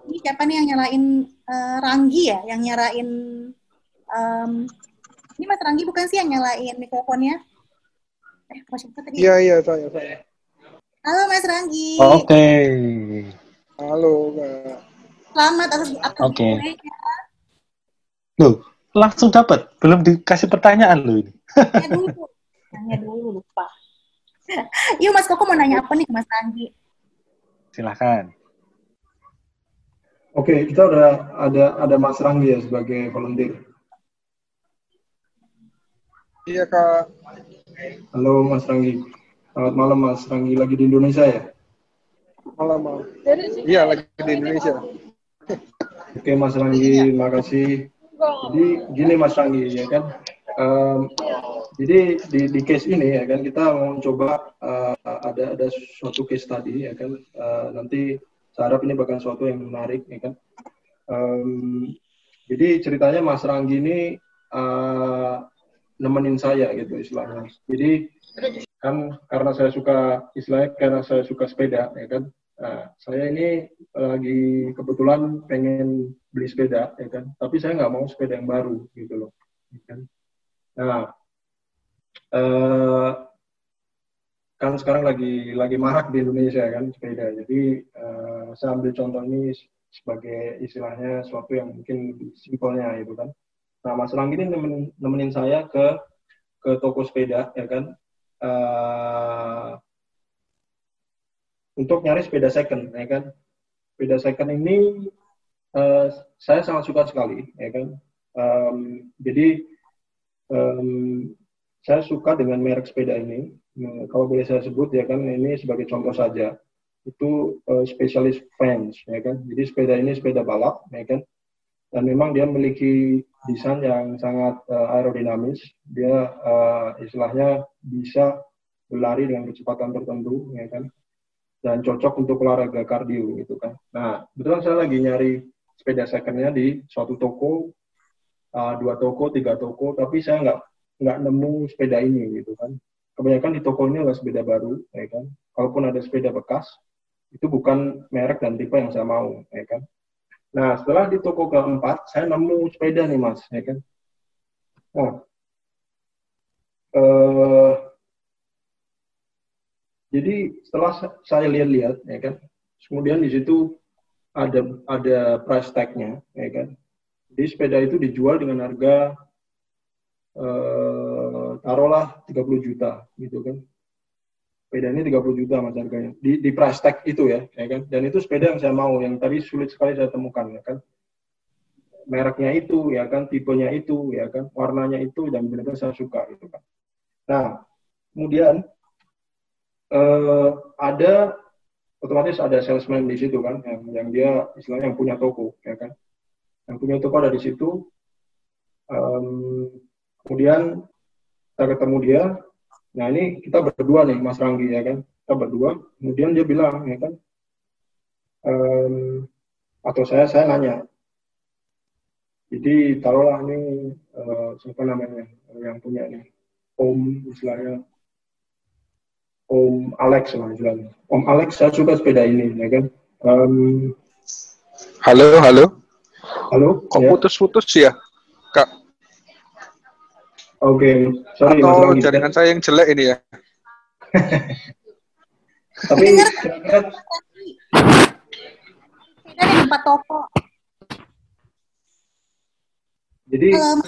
Ini siapa nih yang nyalain uh, Ranggi ya? Yang nyalain um, ini Mas Ranggi bukan sih yang nyalain mikrofonnya? Eh, siapa tadi? Iya, iya, saya, saya. Halo Mas Ranggi. Oke. Okay. Halo Kak. Selamat atas atas Oke. Okay. Loh, langsung dapat. Belum dikasih pertanyaan loh ini. Tanya dulu. Tanya dulu lupa. Yuk Mas Koko mau nanya apa nih ke Mas Ranggi? Silahkan. Oke, okay, kita udah ada ada Mas Ranggi ya sebagai volunteer. Iya Kak. Halo Mas Ranggi. Selamat malam Mas Ranggi, lagi di Indonesia ya? Malam, Mas. Iya, lagi di Indonesia. Oke Mas Ranggi, makasih. Jadi gini Mas Ranggi, ya kan? Um, jadi di, di case ini ya kan kita mau coba uh, ada ada suatu case tadi ya kan uh, nanti saya harap ini bakal suatu yang menarik ya kan. Um, jadi ceritanya Mas Ranggi ini uh, nemenin saya gitu istilahnya. Jadi kan karena saya suka istilahnya karena saya suka sepeda ya kan nah, saya ini lagi kebetulan pengen beli sepeda ya kan? Tapi saya nggak mau sepeda yang baru gitu loh ya kan? Nah eh, kan sekarang lagi lagi marak di Indonesia kan sepeda. Jadi eh, saya ambil contoh ini sebagai istilahnya sesuatu yang mungkin simpelnya itu kan? Nah Mas Ranggi ini nemenin, nemenin saya ke ke toko sepeda ya kan? Uh, untuk nyari sepeda second, ya kan? Sepeda second ini uh, saya sangat suka sekali, ya kan? Um, jadi um, saya suka dengan merek sepeda ini. Nah, kalau boleh saya sebut ya kan, ini sebagai contoh saja. Itu uh, spesialis fans, ya kan? Jadi sepeda ini sepeda balap, ya kan? Dan memang dia memiliki desain yang sangat uh, aerodinamis. Dia uh, istilahnya bisa berlari dengan kecepatan tertentu, ya kan? Dan cocok untuk olahraga kardio, gitu kan. Nah, betulan saya lagi nyari sepeda secondnya di suatu toko, uh, dua toko, tiga toko, tapi saya nggak nggak nemu sepeda ini, gitu kan. Kebanyakan di toko ini adalah sepeda baru, ya kan. Kalaupun ada sepeda bekas, itu bukan merek dan tipe yang saya mau, ya kan. Nah, setelah di toko keempat, saya nemu sepeda nih, Mas, ya kan. Nah, eh, jadi setelah saya lihat-lihat, ya kan, kemudian di situ ada ada price tag-nya, ya kan. Jadi sepeda itu dijual dengan harga eh, taruhlah 30 juta, gitu kan. Sepeda ini 30 juta mas harganya di, di price tag itu ya, ya kan. Dan itu sepeda yang saya mau yang tadi sulit sekali saya temukan ya kan. Mereknya itu ya kan tipenya itu ya kan warnanya itu dan benar-benar saya suka gitu kan. Nah kemudian eh, ada otomatis ada salesman di situ kan yang yang dia istilahnya yang punya toko ya kan? Yang punya toko ada di situ. Um, kemudian saya ketemu dia. Nah ini kita berdua nih Mas Ranggi ya kan, kita berdua. Kemudian dia bilang ya kan, um, atau saya saya nanya. Jadi taruhlah ini uh, siapa namanya yang punya nih? Om istilahnya Om Alex lah. Om Alex saya suka sepeda ini ya kan. Um, halo halo. Halo. Kok putus-putus ya, Kak? Oke, okay. sorry Atau Mas jaringan saya yang jelek ini ya. *laughs* Tapi kita di tempat toko. Jadi um,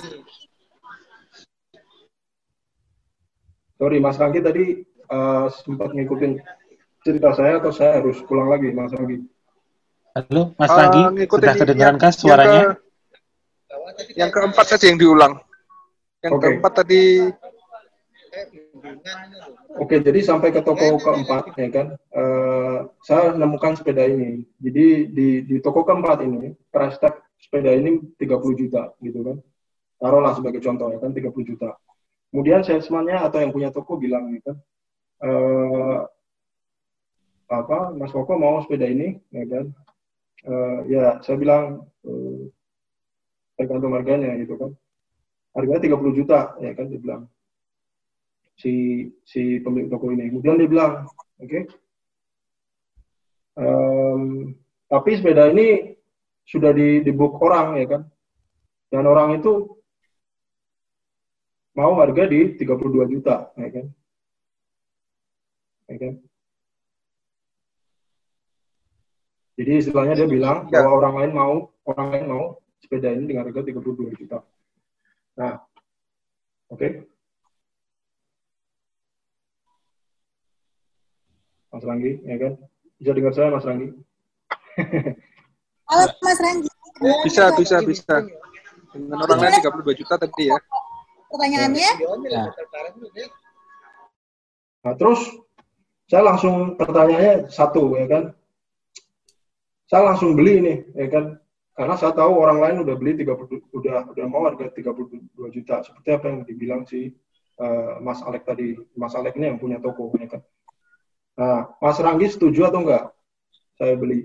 sorry Mas Ranggi tadi uh, sempat ngikutin cerita saya atau saya harus pulang lagi Mas Ranggi? Halo Mas Ranggi, uh, sudah kedengaran kan suaranya? Yang, ke, yang keempat saja yang diulang. Yang okay. keempat tadi Oke, jadi sampai ke toko keempat, ya kan, uh, saya menemukan sepeda ini. Jadi di, di toko keempat ini, price tag sepeda ini 30 juta, gitu kan. Taruhlah sebagai contoh, ya kan, 30 juta. Kemudian salesman-nya atau yang punya toko bilang, gitu, uh, apa, Mas Koko mau sepeda ini, ya kan. Uh, ya, saya bilang, uh, tergantung harganya, gitu kan. Harganya 30 juta ya kan dia bilang. Si si pemilik toko ini. Kemudian dia bilang oke. Okay, um, tapi sepeda ini sudah di, di book orang ya kan? Dan orang itu mau harga di 32 juta ya kan ya kan jadi istilahnya dia bilang ya. bahwa orang lain mau orang lain mau sepeda ini dengan harga 32 juta Nah, oke. Okay. Mas Ranggi, ya kan? Bisa dengar saya, Mas Ranggi? Halo, Mas Ranggi. Bisa, bisa, bisa. Dengan orang lain 32 juta tadi ya. Pertanyaannya? Ya. Nah, terus saya langsung pertanyaannya satu, ya kan? Saya langsung beli nih, ya kan? Karena saya tahu orang lain udah beli 30 udah udah mau harga 32 juta. Seperti apa yang dibilang si uh, Mas Alek tadi. Mas Alek ini yang punya toko ya kan. Nah, Mas Ranggi setuju atau enggak saya beli?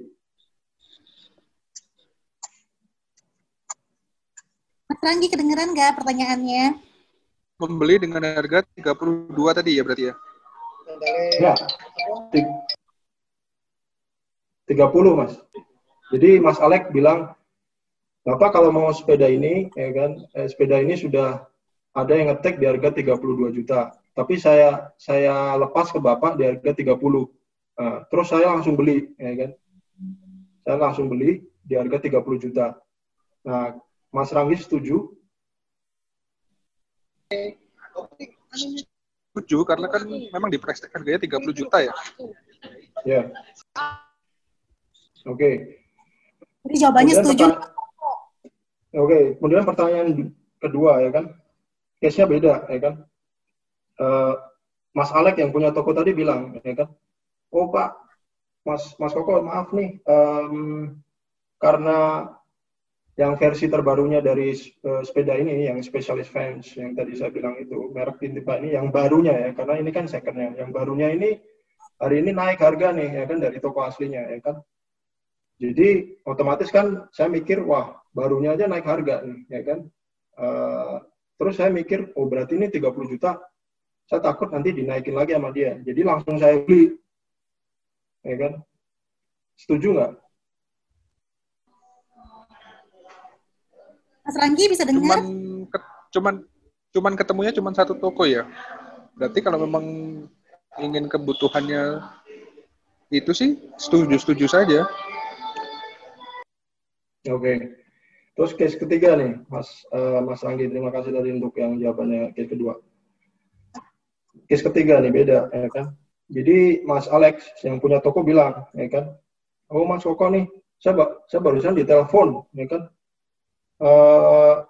Mas Ranggi kedengeran nggak pertanyaannya? Membeli dengan harga 32 tadi ya berarti ya? Ya. 30 Mas. Jadi Mas Alek bilang Bapak kalau mau sepeda ini, ya kan, eh, sepeda ini sudah ada yang ngetek di harga 32 juta. Tapi saya saya lepas ke Bapak di harga 30. Nah, terus saya langsung beli, ya kan. Saya langsung beli di harga 30 juta. Nah, Mas Ranggi setuju? Setuju, karena kan memang di price harganya 30 juta ya. Ya. Oke. Okay. Jadi jawabannya Kemudian setuju. Oke, kemudian pertanyaan kedua ya kan, case-nya beda ya kan. Uh, Mas Alek yang punya toko tadi bilang ya kan, oh Pak, Mas Mas Koko maaf nih, um, karena yang versi terbarunya dari uh, sepeda ini yang specialist fans yang tadi saya bilang itu merek Tintipa ini yang barunya ya karena ini kan secondnya yang barunya ini hari ini naik harga nih ya kan dari toko aslinya ya kan jadi otomatis kan saya mikir wah barunya aja naik harga nih, ya kan. Uh, terus saya mikir, oh berarti ini 30 juta, saya takut nanti dinaikin lagi sama dia. Jadi langsung saya beli, ya kan. Setuju nggak? Mas Ranggi bisa dengar? Cuman, ke, cuman, cuman ketemunya cuman satu toko ya. Berarti kalau memang ingin kebutuhannya itu sih setuju-setuju saja. Oke. Terus case ketiga nih, Mas uh, Mas Ranggi, terima kasih tadi untuk yang jawabannya case kedua. Case ketiga nih beda, ya kan? Jadi Mas Alex yang punya toko bilang, ya kan, oh Mas Koko nih, saya, saya barusan ditelepon, ya kan, uh,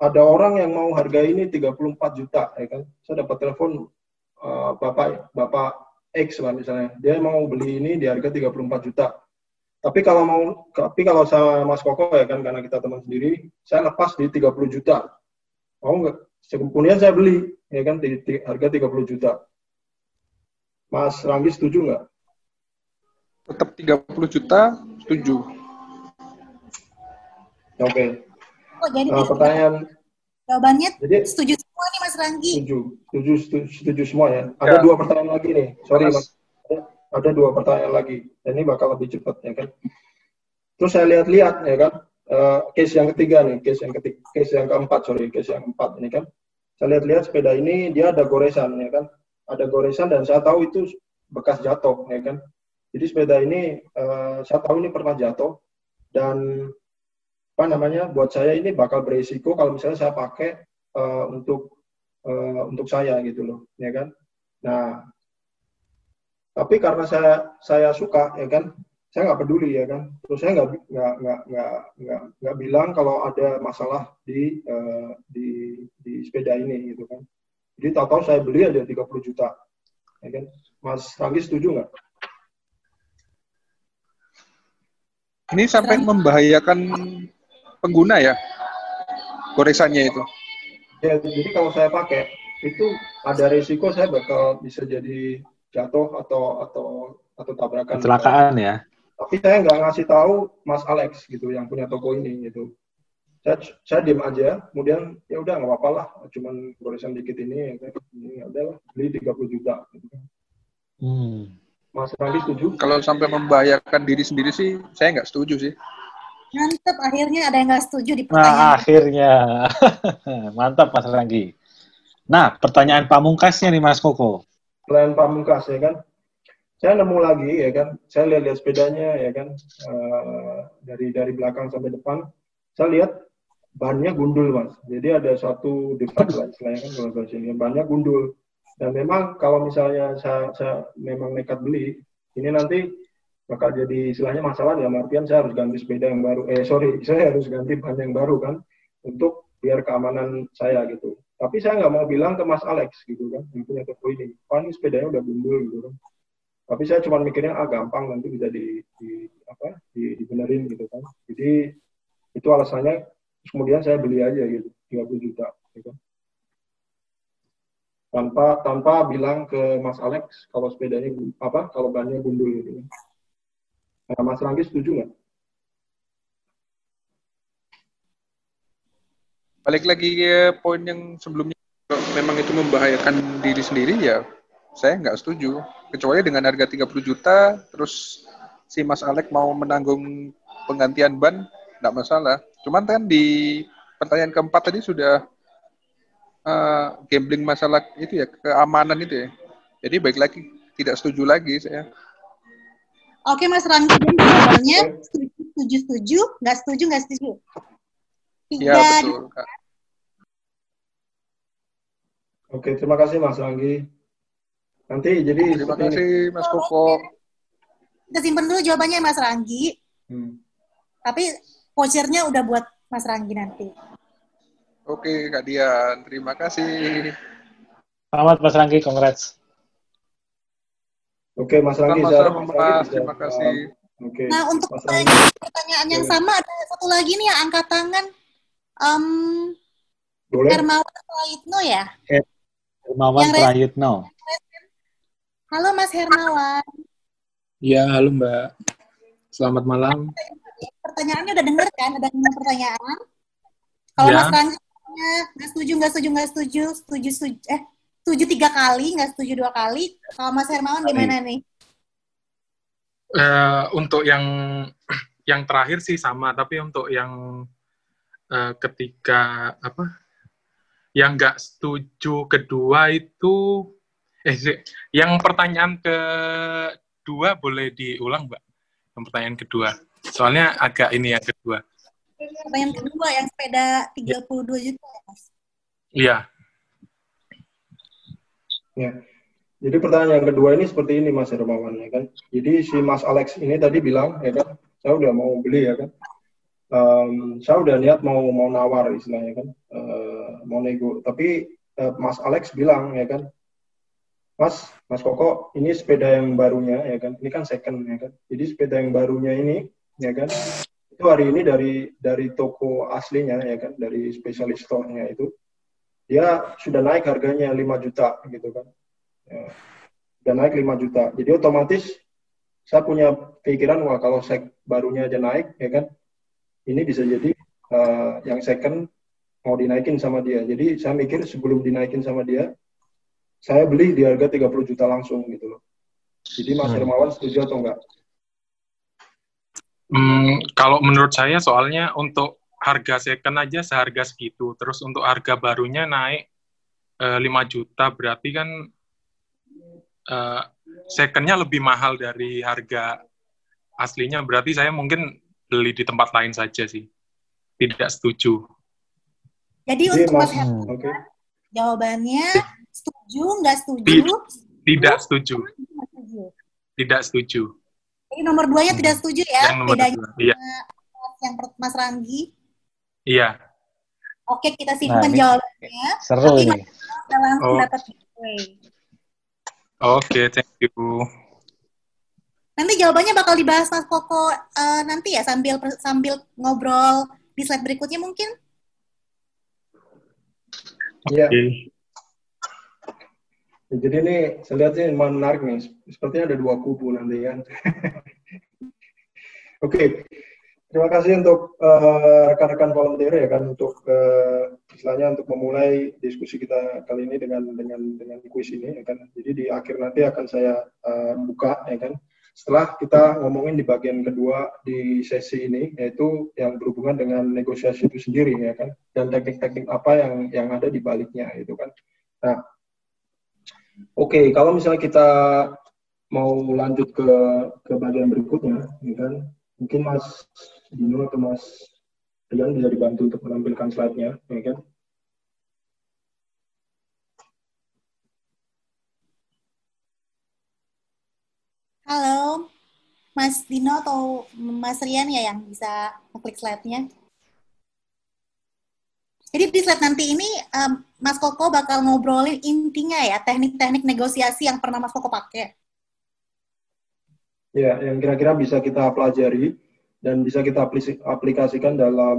ada orang yang mau harga ini 34 juta, ya kan, saya dapat telepon uh, bapak bapak X lah misalnya, dia mau beli ini di harga 34 juta. Tapi kalau mau, tapi kalau sama Mas Koko ya kan, karena kita teman sendiri, saya lepas di 30 juta. Mau nggak? Kemudian saya beli, ya kan, di, di harga 30 juta Mas Ranggi setuju nggak? Tetap 30 juta, setuju. Oke. Okay. Oh, jadi uh, pertanyaan jawabannya jadi, setuju semua nih Mas Ranggi. Setuju, setuju, setuju, setuju semua ya. Ada ya. dua pertanyaan lagi nih. Sorry Mas. Ada dua pertanyaan lagi. Dan ini bakal lebih cepat ya kan. Terus saya lihat-lihat ya kan. Uh, case yang ketiga nih, case yang ketiga, case yang keempat, sorry, case yang keempat ini kan. Saya lihat-lihat sepeda ini dia ada goresan ya kan ada goresan dan saya tahu itu bekas jatuh ya kan jadi sepeda ini uh, saya tahu ini pernah jatuh dan apa namanya buat saya ini bakal berisiko kalau misalnya saya pakai uh, untuk uh, untuk saya gitu loh ya kan nah tapi karena saya saya suka ya kan saya nggak peduli ya kan terus saya nggak nggak nggak nggak nggak nggak bilang kalau ada masalah di uh, di di sepeda ini gitu kan jadi tahu-tahu saya beli aja 30 juta. Ya kan? Mas Ranggi setuju nggak? Ini sampai membahayakan pengguna ya? Goresannya itu? Ya, jadi kalau saya pakai, itu ada risiko saya bakal bisa jadi jatuh atau atau atau tabrakan. Kecelakaan ya? Tapi saya nggak ngasih tahu Mas Alex gitu yang punya toko ini gitu saya saya diem aja kemudian ya udah nggak apa-apa lah cuman goresan dikit ini ya ini ya udah beli 30 juta gitu. hmm. Mas Randi setuju kalau sampai membahayakan diri sendiri sih saya nggak setuju sih mantap akhirnya ada yang nggak setuju di pertanyaan. nah akhirnya. *laughs* Mantap Mas Ranggi. Nah pertanyaan pamungkasnya nih Mas Koko. Pertanyaan pamungkas ya kan? Saya nemu lagi ya kan? Saya lihat-lihat sepedanya ya kan? Uh, dari dari belakang sampai depan. Saya lihat bannya gundul mas. Jadi ada satu defect lah istilahnya kan kalau bahasa ini bannya gundul. Dan memang kalau misalnya saya, saya memang nekat beli, ini nanti bakal jadi istilahnya masalah dalam artian saya harus ganti sepeda yang baru. Eh sorry, saya harus ganti ban yang baru kan untuk biar keamanan saya gitu. Tapi saya nggak mau bilang ke Mas Alex gitu kan yang punya toko ini. Wah sepedanya udah gundul gitu kan. Tapi saya cuma mikirnya ah gampang nanti bisa di, di apa di, dibenerin gitu kan. Jadi itu alasannya kemudian saya beli aja gitu 30 juta gitu. tanpa tanpa bilang ke Mas Alex kalau sepedanya apa kalau bannya gundul gitu nah, Mas Ranggi setuju nggak balik lagi ke poin yang sebelumnya memang itu membahayakan diri sendiri ya saya nggak setuju kecuali dengan harga 30 juta terus si Mas Alex mau menanggung penggantian ban nggak masalah. Cuman kan di pertanyaan keempat tadi sudah uh, gambling masalah itu ya keamanan itu ya. Jadi baik lagi tidak setuju lagi saya. Oke Mas Rangga, jawabannya setuju setuju setuju, nggak setuju nggak setuju. Iya betul Kak. Oke terima kasih Mas Ranggi. Nanti jadi terima kasih ini. Mas Koko. Kita simpan dulu jawabannya Mas Ranggi. Hmm. Tapi vouchernya udah buat Mas Ranggi nanti. Oke, Kak Dian. Terima kasih. Selamat Mas Ranggi, congrats. Oke, Mas Ranggi. Mas. Terima kasih. Oke. Nah, untuk pertanyaan, yang sama, ada satu lagi nih yang angkat tangan. Um, Boleh? Hermawan Prayitno ya? Hermawan Prayitno. Halo Mas Hermawan. Ya, halo Mbak. Selamat malam pertanyaannya udah denger kan? Ada lima pertanyaan. Kalau ya. Mas Rangga nggak setuju, nggak setuju, nggak setuju, setuju, setuju, eh, setuju tiga kali, nggak setuju dua kali. Kalau Mas Hermawan gimana nih? Uh, untuk yang yang terakhir sih sama, tapi untuk yang uh, ketika apa? Yang nggak setuju kedua itu eh yang pertanyaan kedua boleh diulang mbak. Yang pertanyaan kedua. Soalnya agak ini yang kedua. Pertanyaan kedua yang sepeda 32 juta ya mas? Iya ya. Jadi pertanyaan yang kedua ini seperti ini mas Hermawan ya kan? Jadi si mas Alex ini tadi bilang ya kan saya udah mau beli ya kan? Um, saya udah niat mau mau nawar istilahnya kan? Uh, mau nego. Tapi uh, Mas Alex bilang ya kan Mas Mas Koko ini sepeda yang barunya ya kan? Ini kan second ya kan? Jadi sepeda yang barunya ini ya kan itu hari ini dari dari toko aslinya ya kan? Dari specialist store-nya itu dia sudah naik harganya 5 juta gitu kan ya, sudah naik 5 juta jadi otomatis saya punya pikiran wah kalau sek barunya aja naik ya kan ini bisa jadi uh, yang second mau dinaikin sama dia. Jadi saya mikir sebelum dinaikin sama dia, saya beli di harga 30 juta langsung gitu loh. Jadi Mas hmm. Hermawan setuju atau enggak? Hmm, kalau menurut saya soalnya untuk harga second aja seharga segitu, terus untuk harga barunya naik uh, eh, 5 juta, berarti kan uh, secondnya lebih mahal dari harga aslinya, berarti saya mungkin beli di tempat lain saja sih. Tidak setuju. Jadi Jadi untuk Mas Herman, okay. jawabannya setuju, nggak setuju? Tidak setuju. Tidak setuju. Jadi nomor dua nya tidak setuju ya? Yang nomor Bedanya dua, iya. yang Mas Ranggi? Iya. Oke, kita simpan nah, jawabannya. Seru Tapi nih. langsung oh. dapat Oke, okay, thank you. Nanti jawabannya bakal dibahas Mas Koko uh, nanti ya sambil sambil ngobrol di slide berikutnya mungkin. Iya. Okay. Ya, jadi ini saya lihat sih menarik nih. Sepertinya ada dua kubu nanti kan. *laughs* Oke, okay. Terima kasih untuk uh, rekan-rekan volunteer ya kan untuk uh, istilahnya untuk memulai diskusi kita kali ini dengan dengan dengan kuis ini ya kan. Jadi di akhir nanti akan saya uh, buka ya kan setelah kita ngomongin di bagian kedua di sesi ini yaitu yang berhubungan dengan negosiasi itu sendiri ya kan dan teknik-teknik apa yang yang ada di baliknya itu kan nah oke okay, kalau misalnya kita mau lanjut ke ke bagian berikutnya ya kan mungkin Mas Dino atau Mas Rian bisa dibantu untuk menampilkan slide-nya ya kan Halo, Mas Dino atau Mas Rian ya yang bisa klik slide-nya. Jadi di slide nanti ini um, Mas Koko bakal ngobrolin intinya ya teknik-teknik negosiasi yang pernah Mas Koko pakai. Ya, yang kira-kira bisa kita pelajari dan bisa kita aplikasikan dalam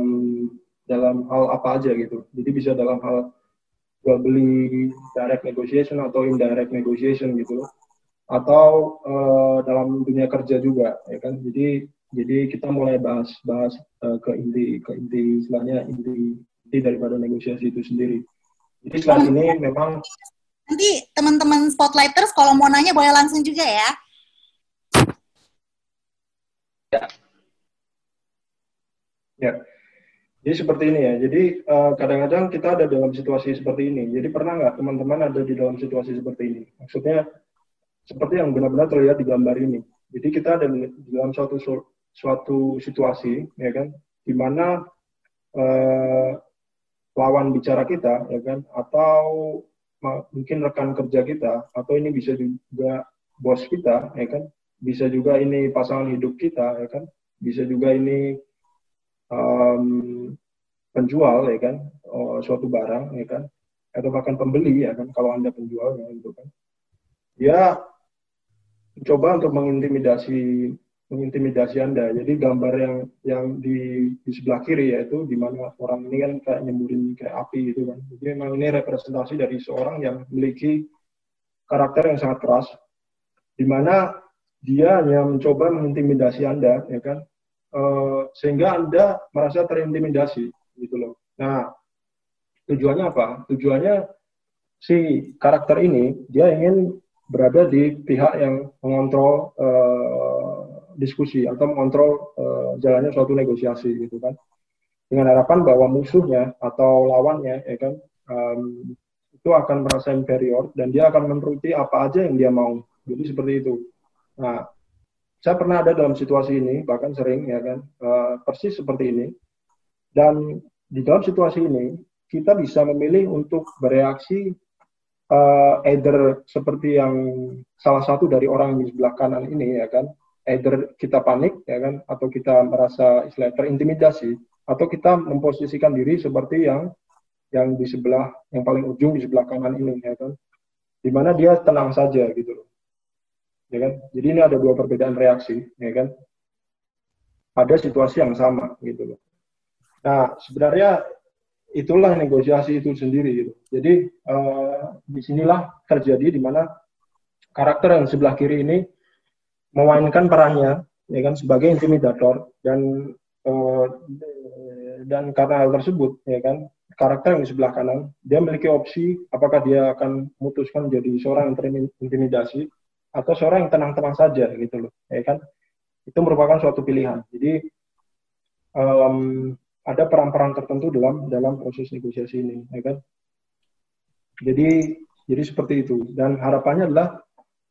dalam hal apa aja gitu. Jadi bisa dalam hal jual beli direct negotiation atau indirect negotiation gitu loh. Atau uh, dalam dunia kerja juga ya kan. Jadi jadi kita mulai bahas bahas uh, ke inti ke inti istilahnya inti inti daripada negosiasi itu sendiri. Jadi saat ini memang nanti teman-teman spotlighters kalau mau nanya boleh langsung juga ya. Ya ya jadi seperti ini ya. Jadi eh, kadang-kadang uh, kita ada dalam situasi seperti ini. Jadi pernah nggak teman-teman ada di dalam situasi seperti ini? Maksudnya seperti yang benar-benar terlihat di gambar ini. Jadi kita ada di dalam suatu suatu situasi, ya kan, di mana eh, lawan bicara kita, ya kan, atau mungkin rekan kerja kita, atau ini bisa juga bos kita, ya kan, bisa juga ini pasangan hidup kita, ya kan, bisa juga ini um, penjual, ya kan, oh, suatu barang, ya kan, atau bahkan pembeli, ya kan, kalau anda penjual, ya, gitu kan, dia coba untuk mengintimidasi mengintimidasi Anda. Jadi gambar yang yang di, di sebelah kiri yaitu di mana orang ini kan kayak nyemburin kayak api gitu kan. Jadi memang ini representasi dari seorang yang memiliki karakter yang sangat keras di mana dia hanya mencoba mengintimidasi Anda ya kan. E, sehingga Anda merasa terintimidasi gitu loh. Nah, tujuannya apa? Tujuannya si karakter ini dia ingin berada di pihak yang mengontrol uh, diskusi atau mengontrol uh, jalannya suatu negosiasi gitu kan. dengan harapan bahwa musuhnya atau lawannya ya kan um, itu akan merasa inferior dan dia akan menuruti apa aja yang dia mau. Jadi seperti itu. Nah, saya pernah ada dalam situasi ini, bahkan sering ya kan, uh, persis seperti ini. Dan di dalam situasi ini, kita bisa memilih untuk bereaksi uh, either seperti yang salah satu dari orang di sebelah kanan ini ya kan, either kita panik ya kan, atau kita merasa istilah terintimidasi, atau kita memposisikan diri seperti yang yang di sebelah yang paling ujung di sebelah kanan ini ya kan, di mana dia tenang saja gitu loh ya kan? Jadi ini ada dua perbedaan reaksi, ya kan? Pada situasi yang sama, gitu loh. Nah, sebenarnya itulah negosiasi itu sendiri, gitu. Jadi uh, di sinilah terjadi di mana karakter yang sebelah kiri ini memainkan perannya, ya kan, sebagai intimidator dan uh, dan karena hal tersebut, ya kan, karakter yang di sebelah kanan, dia memiliki opsi apakah dia akan memutuskan menjadi seorang yang terintimidasi atau seorang yang tenang-tenang saja gitu loh ya kan? Itu merupakan suatu pilihan. Jadi um, ada peran-peran tertentu dalam dalam proses negosiasi ini ya kan? Jadi jadi seperti itu. Dan harapannya adalah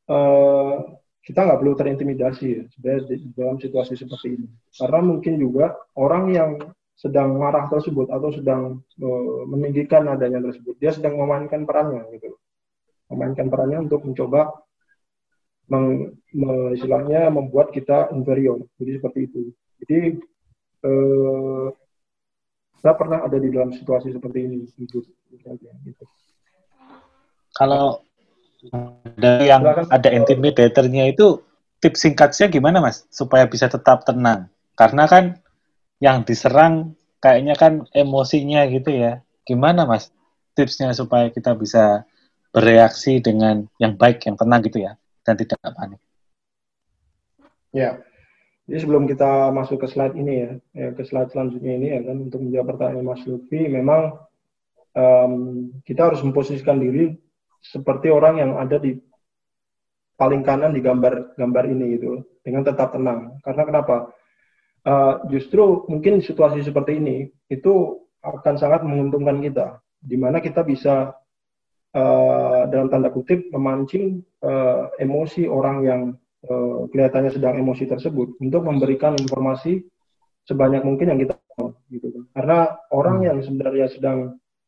uh, kita nggak perlu terintimidasi ya sebenarnya dalam situasi seperti ini. Karena mungkin juga orang yang sedang marah tersebut atau sedang uh, meninggikan adanya tersebut dia sedang memainkan perannya gitu memainkan perannya untuk mencoba meng, me, istilahnya membuat kita inferior. Jadi seperti itu. Jadi eh, saya pernah ada di dalam situasi seperti ini. Gitu. gitu. Kalau dari yang Silakan. ada intimidatornya itu tips singkatnya gimana mas supaya bisa tetap tenang? Karena kan yang diserang kayaknya kan emosinya gitu ya. Gimana mas tipsnya supaya kita bisa bereaksi dengan yang baik, yang tenang gitu ya? Dan tidak panik. Ya, jadi sebelum kita masuk ke slide ini ya, ya ke slide selanjutnya ini ya kan untuk menjawab pertanyaan Mas Lutfi, memang um, kita harus memposisikan diri seperti orang yang ada di paling kanan di gambar gambar ini gitu, dengan tetap tenang. Karena kenapa? Uh, justru mungkin situasi seperti ini itu akan sangat menguntungkan kita, di mana kita bisa uh, dalam tanda kutip memancing uh, emosi orang yang uh, kelihatannya sedang emosi tersebut untuk memberikan informasi sebanyak mungkin yang kita tahu gitu kan. Karena orang hmm. yang sebenarnya sedang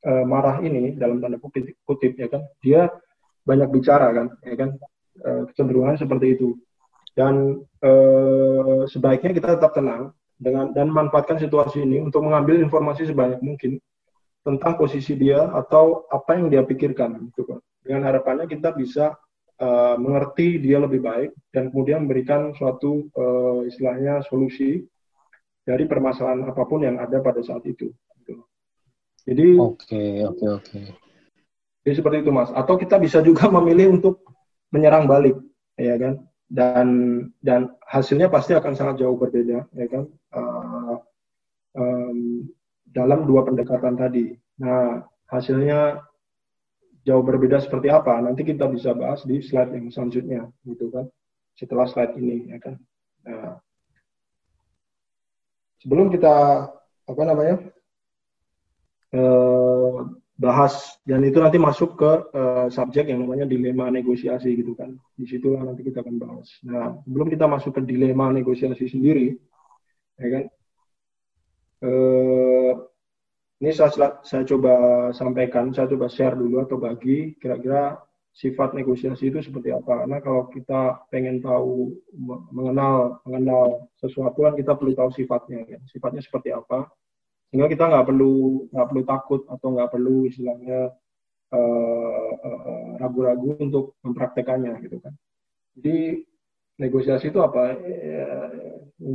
uh, marah ini dalam tanda kutip, kutip ya kan, dia banyak bicara kan, ya kan, uh, kecenderungan seperti itu. Dan uh, sebaiknya kita tetap tenang dengan dan manfaatkan situasi ini untuk mengambil informasi sebanyak mungkin tentang posisi dia atau apa yang dia pikirkan gitu kan. Dengan harapannya kita bisa uh, mengerti dia lebih baik dan kemudian memberikan suatu uh, istilahnya solusi dari permasalahan apa pun yang ada pada saat itu. Gitu. Jadi oke okay, oke okay, oke. Okay. Jadi seperti itu mas. Atau kita bisa juga *laughs* memilih untuk menyerang balik, ya kan? Dan dan hasilnya pasti akan sangat jauh berbeda, ya kan? Uh, um, dalam dua pendekatan tadi. Nah, hasilnya jauh berbeda seperti apa? Nanti kita bisa bahas di slide yang selanjutnya, gitu kan? Setelah slide ini, ya kan? Nah, sebelum kita apa namanya eh, bahas dan itu nanti masuk ke eh, subjek yang namanya dilema negosiasi gitu kan? Di situ nanti kita akan bahas. Nah, sebelum kita masuk ke dilema negosiasi sendiri, ya kan? Eh, ini saya, saya coba sampaikan, saya coba share dulu atau bagi kira-kira sifat negosiasi itu seperti apa. Karena kalau kita pengen tahu mengenal mengenal sesuatu kan kita perlu tahu sifatnya, kan. sifatnya seperti apa. Sehingga kita nggak perlu nggak perlu takut atau nggak perlu istilahnya eh, eh, ragu-ragu uh, uh, untuk mempraktekannya gitu kan. Jadi negosiasi itu apa? Ya,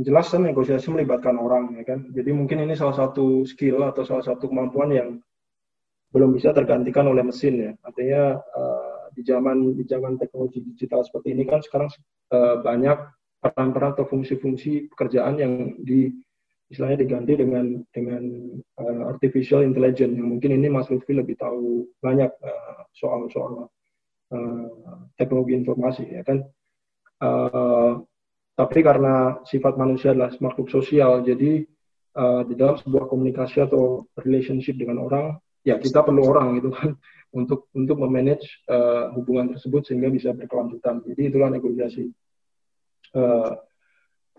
jelas kan negosiasi melibatkan orang ya kan. Jadi mungkin ini salah satu skill atau salah satu kemampuan yang belum bisa tergantikan oleh mesin ya. Artinya uh, di zaman di zaman teknologi digital seperti ini kan sekarang uh, banyak peran-peran atau fungsi-fungsi pekerjaan yang di istilahnya diganti dengan dengan uh, artificial intelligence yang mungkin ini Mas Lutfi lebih tahu banyak uh, soal soal uh, teknologi informasi ya kan Uh, tapi karena sifat manusia adalah makhluk sosial, jadi uh, di dalam sebuah komunikasi atau relationship dengan orang, ya kita perlu orang gitu kan *laughs* untuk untuk memanage uh, hubungan tersebut sehingga bisa berkelanjutan. Jadi itulah negosiasi. Uh,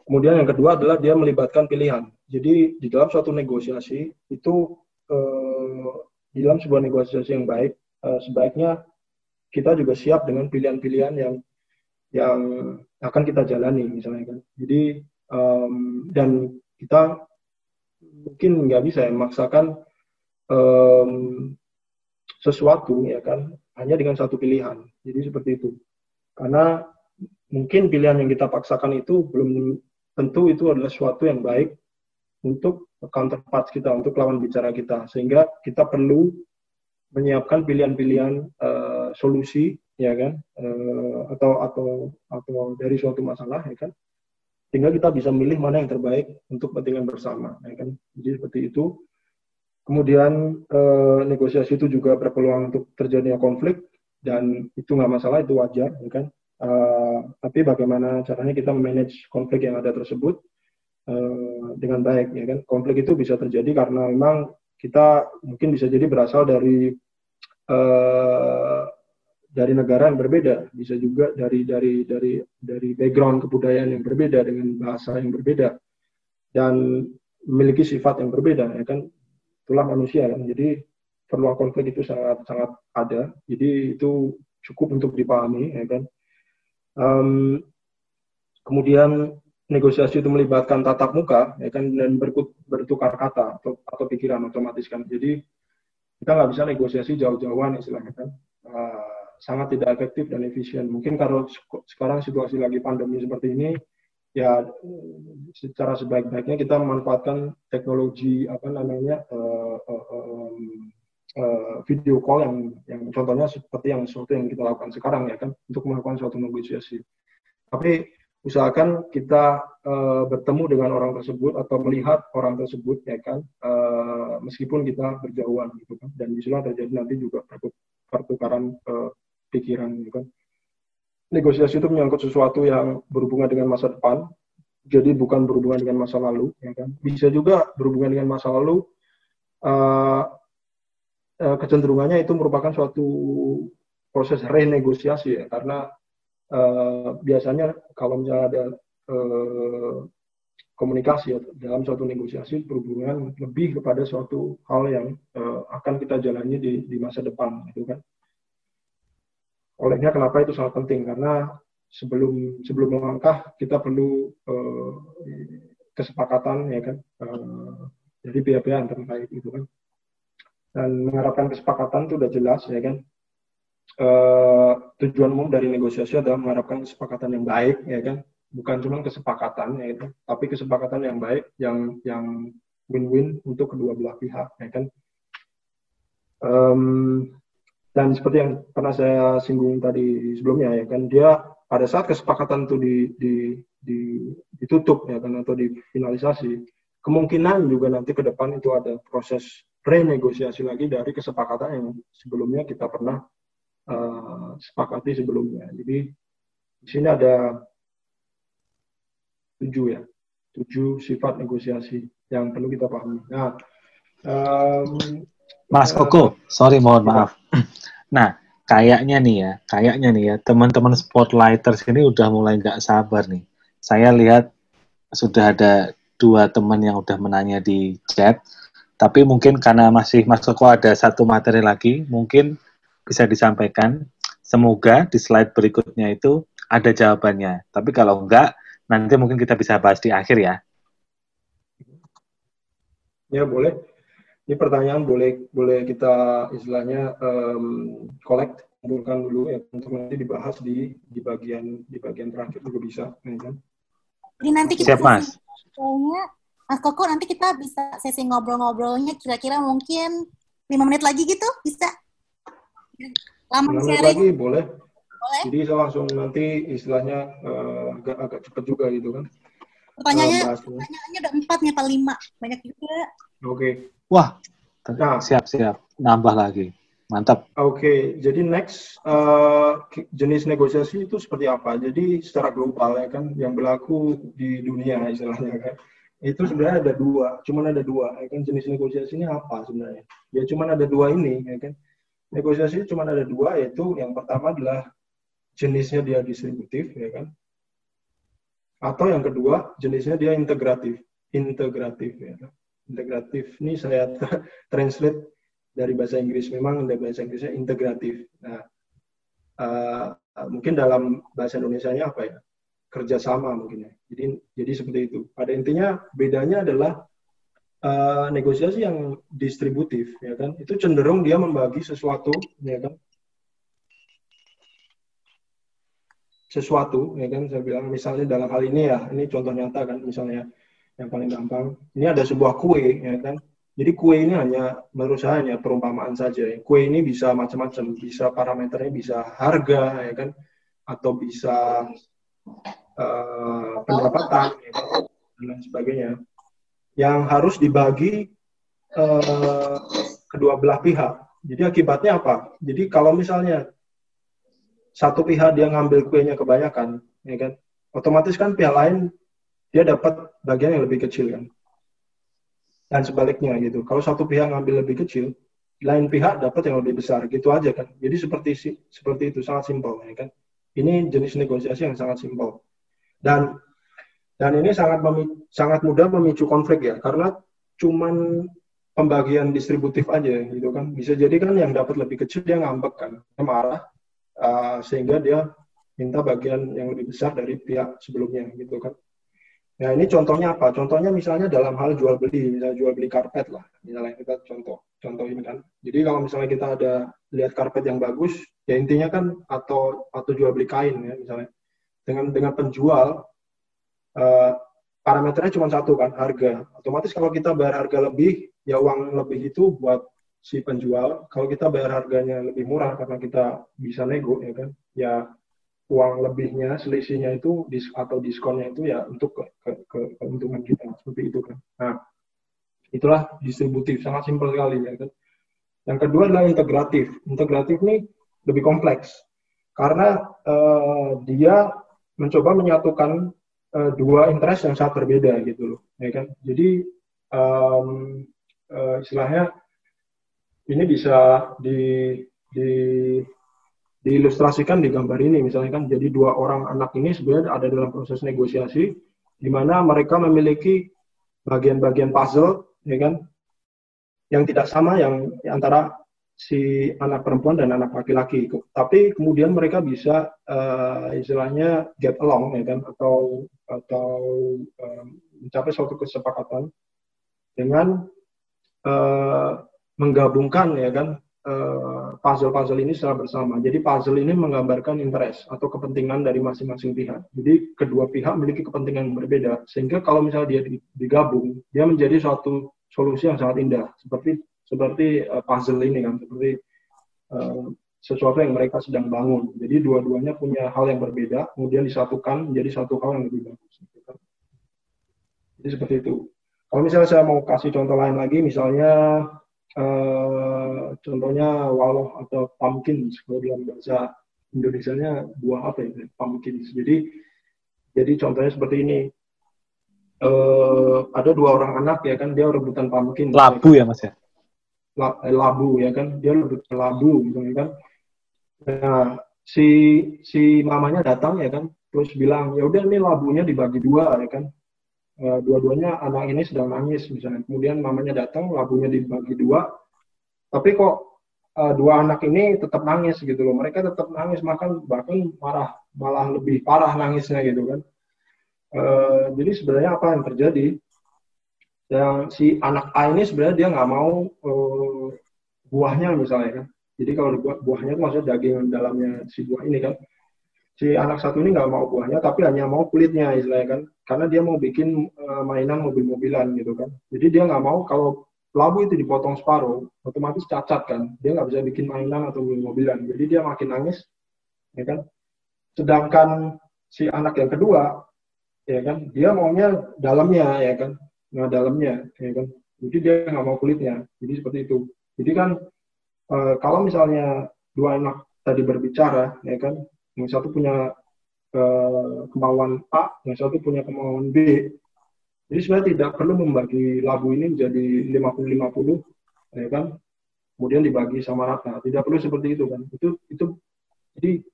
kemudian yang kedua adalah dia melibatkan pilihan. Jadi di dalam suatu negosiasi itu uh, di dalam sebuah negosiasi yang baik uh, sebaiknya kita juga siap dengan pilihan-pilihan yang yang akan kita jalani misalnya kan. Jadi um, dan kita mungkin nggak bisa ya memaksakan um, sesuatu ya kan hanya dengan satu pilihan. Jadi seperti itu. Karena mungkin pilihan yang kita paksakan itu belum tentu itu adalah sesuatu yang baik untuk counterpart kita, untuk lawan bicara kita. Sehingga kita perlu menyiapkan pilihan-pilihan uh, solusi ya kan? Uh, atau atau atau dari suatu masalah ya kan? Sehingga kita bisa milih mana yang terbaik untuk kepentingan bersama ya kan? Jadi seperti itu. Kemudian uh, negosiasi itu juga berpeluang untuk terjadinya konflik dan itu nggak masalah itu wajar ya kan? Uh, tapi bagaimana caranya kita manage konflik yang ada tersebut dengan baik ya kan? Konflik itu bisa terjadi karena memang kita mungkin bisa jadi berasal dari dari negara yang berbeda, bisa juga dari dari dari dari background kebudayaan yang berbeda dengan bahasa yang berbeda dan memiliki sifat yang berbeda ya kan? Itulah manusia kan jadi peluang konflik itu sangat sangat ada. Jadi itu cukup untuk dipahami ya kan? Um, kemudian negosiasi itu melibatkan tatap muka ya kan? Dan bertukar kata atau, atau pikiran otomatis kan? Jadi kita nggak bisa negosiasi jauh-jauhan istilahnya kan? Uh, sangat tidak efektif dan efisien. Mungkin kalau sekarang situasi lagi pandemi seperti ini ya secara sebaik-baiknya kita memanfaatkan teknologi apa namanya uh, uh, uh, uh, video call yang yang contohnya seperti yang sesuatu yang kita lakukan sekarang ya kan untuk melakukan suatu negosiasi. Tapi usahakan kita uh, bertemu dengan orang tersebut atau melihat orang tersebut ya kan uh, meskipun kita berjauhan gitu kan. Dan di situlah terjadi nanti juga pertukaran uh, pikiran gitu kan. Negosiasi itu menyangkut sesuatu yang berhubungan dengan masa depan jadi bukan berhubungan dengan masa lalu ya kan. Bisa juga berhubungan dengan masa lalu uh, uh, kecenderungannya itu merupakan suatu proses renegosiasi ya karena uh, biasanya kalau misalnya ada uh, komunikasi ya, dalam suatu negosiasi berhubungan lebih kepada suatu hal yang uh, akan kita jalani di, di masa depan gitu kan olehnya kenapa itu sangat penting? Karena sebelum sebelum melangkah kita perlu uh, kesepakatan ya kan? Uh, dari pihak-pihak terkait itu kan. Dan mengharapkan kesepakatan itu sudah jelas ya kan? Uh, tujuan umum dari negosiasi adalah mengharapkan kesepakatan yang baik ya kan? Bukan cuma kesepakatan ya itu tapi kesepakatan yang baik yang yang win-win untuk kedua belah pihak ya kan? Um, dan seperti yang pernah saya singgung tadi sebelumnya ya kan dia pada saat kesepakatan itu di, di, di, ditutup ya kan atau difinalisasi kemungkinan juga nanti ke depan itu ada proses renegosiasi lagi dari kesepakatan yang sebelumnya kita pernah uh, sepakati sebelumnya. Jadi di sini ada tujuh ya, tujuh sifat negosiasi yang perlu kita pahami. Nah, um, Mas Koko, sorry mohon maaf. Nah, kayaknya nih ya, kayaknya nih ya, teman-teman spotlighters ini udah mulai nggak sabar nih. Saya lihat sudah ada dua teman yang udah menanya di chat, tapi mungkin karena masih Mas Koko ada satu materi lagi, mungkin bisa disampaikan. Semoga di slide berikutnya itu ada jawabannya. Tapi kalau enggak, nanti mungkin kita bisa bahas di akhir ya. Ya, boleh ini pertanyaan boleh boleh kita istilahnya um, collect kumpulkan dulu ya untuk nanti dibahas di di bagian di bagian terakhir juga bisa ya kan? Jadi nanti kita Siap, mas. Mas Koko nanti kita bisa sesi ngobrol-ngobrolnya kira-kira mungkin lima menit lagi gitu bisa? Lama menit lagi boleh. Boleh. Jadi saya langsung nanti istilahnya uh, agak agak cepat juga gitu kan pertanyaannya uh, pertanyaannya ada empat nih apa lima. Banyak juga. Oke. okay. Wah, nah, siap siap nambah lagi. Mantap. Oke, okay, jadi next uh, jenis negosiasi itu seperti apa? Jadi secara global ya kan, yang berlaku di dunia istilahnya kan. itu sebenarnya ada dua, cuman ada dua, ya kan jenis negosiasi ini apa sebenarnya? Ya cuman ada dua ini, ya kan. Negosiasi cuma ada dua, yaitu yang pertama adalah jenisnya dia distributif, ya kan. Atau yang kedua jenisnya dia integratif, integratif, ya. Kan? Integratif ini saya translate dari bahasa Inggris, memang dari bahasa Inggrisnya integratif. Nah, uh, mungkin dalam bahasa Indonesia-nya apa ya? kerjasama mungkin ya. Jadi jadi seperti itu. Pada intinya bedanya adalah uh, negosiasi yang distributif ya kan. Itu cenderung dia membagi sesuatu ya kan. Sesuatu ya kan saya bilang misalnya dalam hal ini ya, ini contoh nyata kan misalnya yang paling gampang. Ini ada sebuah kue ya kan. Jadi kue ini hanya menurut saya hanya perumpamaan saja. Kue ini bisa macam-macam, bisa parameternya bisa harga ya kan atau bisa uh, pendapatan dan lain sebagainya yang harus dibagi uh, kedua belah pihak. Jadi akibatnya apa? Jadi kalau misalnya satu pihak dia ngambil kuenya kebanyakan, ya kan, otomatis kan pihak lain dia dapat bagian yang lebih kecil kan. Dan sebaliknya gitu. Kalau satu pihak ngambil lebih kecil, lain pihak dapat yang lebih besar, gitu aja kan. Jadi seperti seperti itu sangat simpel, ya kan. Ini jenis negosiasi yang sangat simpel. Dan dan ini sangat sangat mudah memicu konflik ya karena cuman pembagian distributif aja gitu kan bisa jadi kan yang dapat lebih kecil dia ngambek kan dia marah uh, sehingga dia minta bagian yang lebih besar dari pihak sebelumnya gitu kan nah ini contohnya apa? Contohnya misalnya dalam hal jual beli misalnya jual beli karpet lah misalnya kita contoh contoh ini kan. Jadi kalau misalnya kita ada lihat karpet yang bagus ya intinya kan atau atau jual beli kain ya misalnya. Dengan dengan penjual uh, parameternya cuma satu kan harga. Otomatis kalau kita bayar harga lebih ya uang lebih itu buat si penjual. Kalau kita bayar harganya lebih murah karena kita bisa nego ya kan ya uang lebihnya selisihnya itu atau diskonnya itu ya untuk ke, ke, ke keuntungan kita seperti itu kan. Nah itulah distributif sangat simpel sekali ya kan. Yang kedua adalah integratif. Integratif ini lebih kompleks karena uh, dia mencoba menyatukan uh, dua interest yang sangat berbeda gitu loh, ya kan? Jadi um, uh, istilahnya ini bisa di, di diilustrasikan di gambar ini misalnya kan jadi dua orang anak ini sebenarnya ada dalam proses negosiasi di mana mereka memiliki bagian-bagian puzzle ya kan yang tidak sama yang antara si anak perempuan dan anak laki-laki. Tapi kemudian mereka bisa uh, istilahnya get along ya kan atau atau uh, mencapai suatu kesepakatan dengan uh, menggabungkan ya kan puzzle-puzzle ini secara bersama. Jadi puzzle ini menggambarkan interest atau kepentingan dari masing-masing pihak. Jadi kedua pihak memiliki kepentingan yang berbeda sehingga kalau misalnya dia digabung, dia menjadi suatu solusi yang sangat indah seperti seperti uh, puzzle ini kan seperti uh, sesuatu yang mereka sedang bangun. Jadi dua-duanya punya hal yang berbeda, kemudian disatukan menjadi satu hal yang lebih bagus. Jadi seperti itu. Kalau misalnya saya mau kasih contoh lain lagi, misalnya uh, contohnya waloh atau pumpkin, kalau dalam bahasa Indonesia-nya buah apa ya, pumpkin. Jadi jadi contohnya seperti ini. Uh, ada dua orang anak ya kan, dia rebutan pumpkin. Labu ya mas ya? Eh, labu ya kan dia lebih labu gitu kan nah si si mamanya datang ya kan terus bilang ya udah ini labunya dibagi dua ya kan e, dua-duanya anak ini sedang nangis misalnya. Kemudian mamanya datang labunya dibagi dua. Tapi kok e, dua anak ini tetap nangis gitu loh. Mereka tetap nangis makan bahkan marah malah lebih parah nangisnya gitu kan. E, jadi sebenarnya apa yang terjadi? Yang si anak A ini sebenarnya dia nggak mau uh, buahnya misalnya kan. Jadi kalau buah, buahnya itu maksudnya daging dalamnya si buah ini kan. Si anak satu ini nggak mau buahnya, tapi hanya mau kulitnya istilahnya kan. Karena dia mau bikin uh, mainan mobil-mobilan gitu kan. Jadi dia nggak mau kalau labu itu dipotong separuh, otomatis cacat kan. Dia nggak bisa bikin mainan atau mobil-mobilan. Jadi dia makin nangis, ya kan. Sedangkan si anak yang kedua, ya kan, dia maunya dalamnya, ya kan nah dalamnya ya kan jadi dia nggak mau kulitnya jadi seperti itu jadi kan e, kalau misalnya dua anak tadi berbicara ya kan yang satu punya e, kemauan A yang satu punya kemauan B Jadi sebenarnya tidak perlu membagi labu ini menjadi 50-50, ya kan? Kemudian dibagi sama rata. Tidak perlu seperti itu kan. Itu itu jadi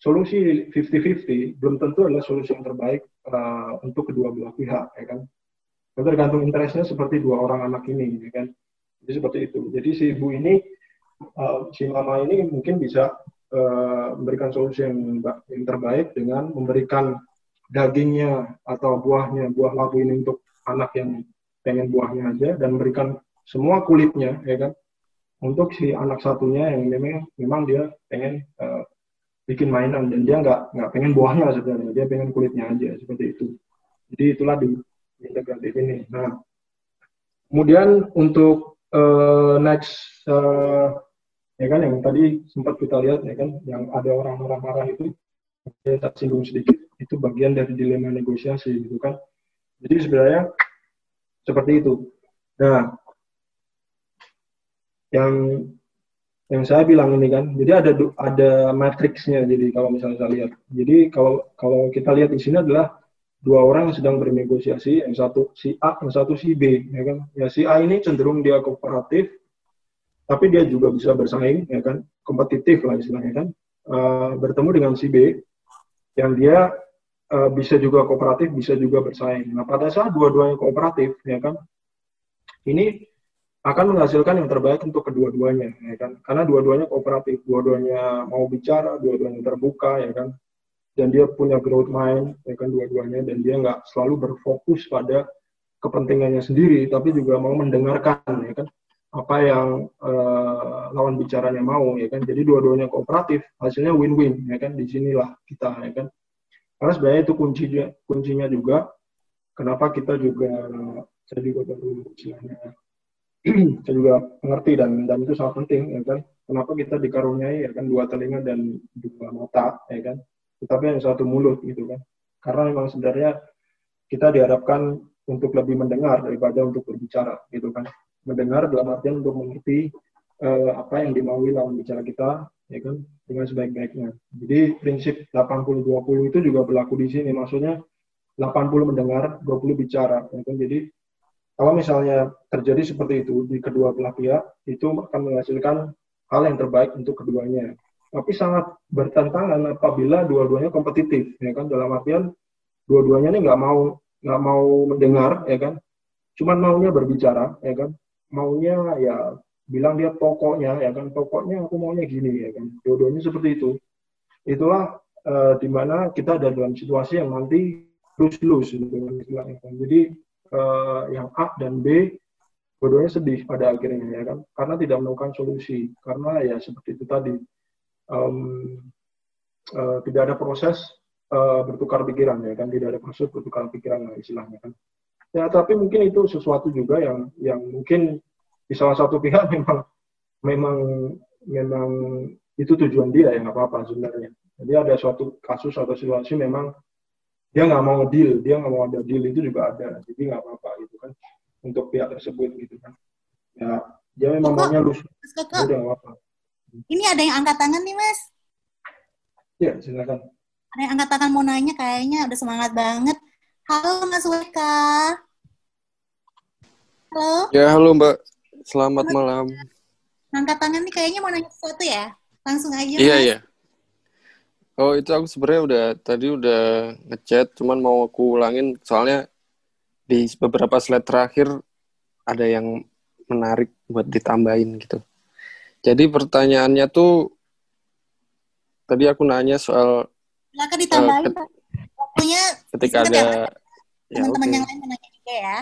solusi 50-50 belum tentu adalah solusi yang terbaik uh, untuk kedua belah pihak, ya kan? Itu tergantung interestnya seperti dua orang anak ini, ya kan? Jadi seperti itu. Jadi si ibu ini, uh, si mama ini mungkin bisa uh, memberikan solusi yang, yang terbaik dengan memberikan dagingnya atau buahnya, buah labu ini untuk anak yang pengen buahnya aja dan memberikan semua kulitnya, ya kan? Untuk si anak satunya yang memang memang dia pengen uh, bikin mainan dan dia nggak nggak pengen buahnya sebenarnya dia pengen kulitnya aja seperti itu jadi itulah di integratif ini nah kemudian untuk uh, next uh, ya kan yang tadi sempat kita lihat ya kan yang ada orang marah-marah itu saya tak singgung sedikit itu bagian dari dilema negosiasi gitu kan jadi sebenarnya seperti itu nah yang yang saya bilang ini kan, jadi ada ada matriksnya. Jadi kalau misalnya saya lihat, jadi kalau kalau kita lihat di sini adalah dua orang yang sedang bernegosiasi, yang satu si A, yang satu si B, ya kan? Ya si A ini cenderung dia kooperatif, tapi dia juga bisa bersaing, ya kan? Kompetitif lah istilahnya kan. Uh, bertemu dengan si B, yang dia uh, bisa juga kooperatif, bisa juga bersaing. Nah pada saat dua-duanya kooperatif, ya kan? Ini akan menghasilkan yang terbaik untuk kedua-duanya, ya kan? Karena dua-duanya kooperatif, dua-duanya mau bicara, dua-duanya terbuka, ya kan? Dan dia punya growth mind, ya kan, dua-duanya, dan dia nggak selalu berfokus pada kepentingannya sendiri, tapi juga mau mendengarkan, ya kan? Apa yang uh, lawan bicaranya mau, ya kan? Jadi dua-duanya kooperatif, hasilnya win-win, ya kan? Di sinilah kita, ya kan? Karena sebenarnya itu kuncinya, kuncinya juga. Kenapa kita juga, saya juga baru istilahnya *clears throat* saya juga mengerti dan dan itu sangat penting ya kan kenapa kita dikaruniai ya kan dua telinga dan dua mata ya kan tetapi yang satu mulut gitu kan karena memang sebenarnya kita diharapkan untuk lebih mendengar daripada untuk berbicara gitu kan mendengar dalam artian untuk mengerti uh, apa yang dimaui lawan bicara kita ya kan dengan sebaik-baiknya jadi prinsip 80-20 itu juga berlaku di sini maksudnya 80 mendengar 20 bicara ya kan jadi kalau misalnya terjadi seperti itu di kedua belah pihak, itu akan menghasilkan hal yang terbaik untuk keduanya. Tapi sangat bertentangan apabila dua-duanya kompetitif, ya kan? Dalam artian dua-duanya ini nggak mau nggak mau mendengar, ya kan? Cuman maunya berbicara, ya kan? Maunya ya bilang dia pokoknya, ya kan? Pokoknya aku maunya gini, ya kan? Dua-duanya seperti itu. Itulah uh, di mana kita ada dalam situasi yang nanti lose-lose, gitu, istilahnya. Kan? Jadi uh, yang A dan B dua-duanya sedih pada akhirnya ya kan karena tidak menemukan solusi karena ya seperti itu tadi um, uh, tidak ada proses uh, bertukar pikiran ya kan tidak ada proses bertukar pikiran lah istilahnya kan ya tapi mungkin itu sesuatu juga yang yang mungkin di salah satu pihak *laughs* memang memang memang itu tujuan dia ya nggak apa-apa sebenarnya. Jadi ada suatu kasus atau situasi memang dia nggak mau deal dia nggak mau ada deal itu juga ada. Jadi nggak apa-apa gitu kan untuk pihak tersebut gitu kan. Ya dia memang maunya lu udah nggak apa-apa. ini ada yang angkat tangan nih mas. Ya silakan. Ada yang angkat tangan mau nanya kayaknya udah semangat banget halo mas Weka. Halo. Ya halo mbak. Selamat malam. Angkat tangan nih kayaknya mau nanya sesuatu ya? Langsung aja iya mas. iya. Oh itu aku sebenarnya udah tadi udah ngechat, cuman mau aku ulangin. Soalnya di beberapa slide terakhir ada yang menarik buat ditambahin gitu. Jadi pertanyaannya tuh tadi aku nanya soal Silakan ditambahin uh, waktunya ketika ada ya, teman-teman ya, yang lain menanya juga ya.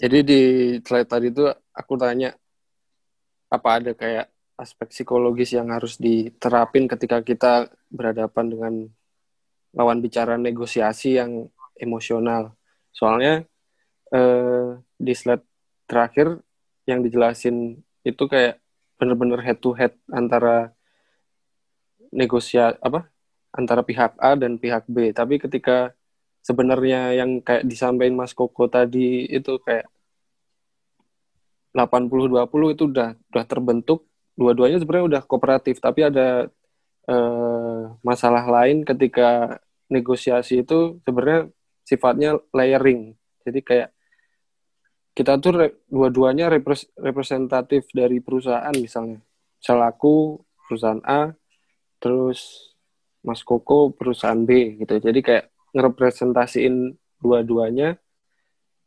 Jadi di slide tadi tuh aku tanya apa ada kayak aspek psikologis yang harus diterapin ketika kita berhadapan dengan lawan bicara negosiasi yang emosional. Soalnya eh, di slide terakhir yang dijelasin itu kayak bener-bener head to head antara negosiasi apa antara pihak A dan pihak B. Tapi ketika sebenarnya yang kayak disampaikan Mas Koko tadi itu kayak 80-20 itu udah udah terbentuk dua-duanya sebenarnya udah kooperatif tapi ada uh, masalah lain ketika negosiasi itu sebenarnya sifatnya layering. Jadi kayak kita tuh re- dua-duanya repres- representatif dari perusahaan misalnya. Selaku perusahaan A, terus Mas Koko perusahaan B gitu. Jadi kayak ngerepresentasiin dua-duanya.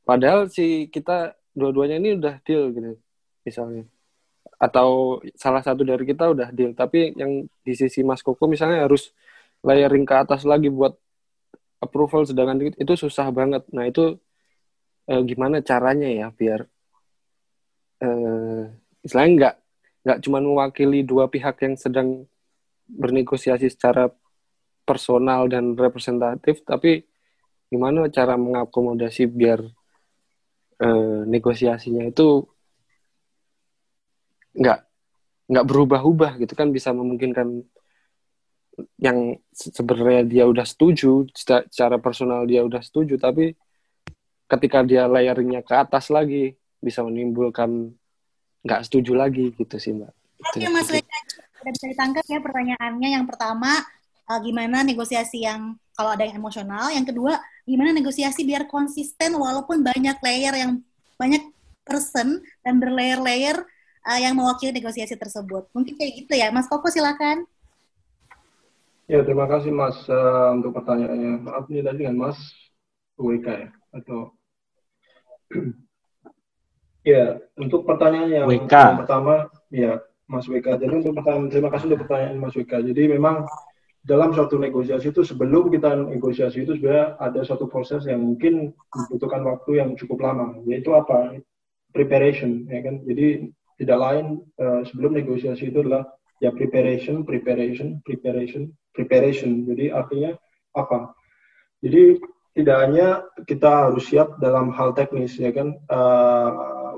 Padahal si kita dua-duanya ini udah deal gitu misalnya. Atau salah satu dari kita udah deal. Tapi yang di sisi Mas Koko misalnya harus layering ke atas lagi buat approval sedangkan itu- susah banget. Nah itu eh, gimana caranya ya biar eh istilahnya nggak nggak cuma mewakili dua pihak yang sedang bernegosiasi secara personal dan representatif, tapi gimana cara mengakomodasi biar eh, negosiasinya itu nggak nggak berubah-ubah gitu kan bisa memungkinkan yang se- sebenarnya dia udah setuju seca- secara personal dia udah setuju tapi ketika dia layeringnya ke atas lagi bisa menimbulkan nggak setuju lagi gitu sih mbak. Oke Itu- Mas udah bisa ditangkap ya pertanyaannya. Yang pertama, eh, gimana negosiasi yang kalau ada yang emosional. Yang kedua, gimana negosiasi biar konsisten walaupun banyak layer yang banyak person dan berlayer-layer eh, yang mewakili negosiasi tersebut. Mungkin kayak gitu ya. Mas Koko silakan. Ya, terima kasih Mas eh, untuk pertanyaannya. Maaf ini tadi dengan Mas WK ya atau *clears throat* Ya, untuk pertanyaan yang, WK. yang pertama, ya Mas WK. Jadi untuk pertanyaan, terima kasih untuk pertanyaan Mas WK. Jadi memang dalam suatu negosiasi itu sebelum kita negosiasi itu sebenarnya ada suatu proses yang mungkin membutuhkan waktu yang cukup lama, yaitu apa? Preparation, ya kan? Jadi tidak lain eh, sebelum negosiasi itu adalah ya preparation, preparation, preparation, preparation. Jadi artinya apa? Jadi tidak hanya kita harus siap dalam hal teknis ya kan eh,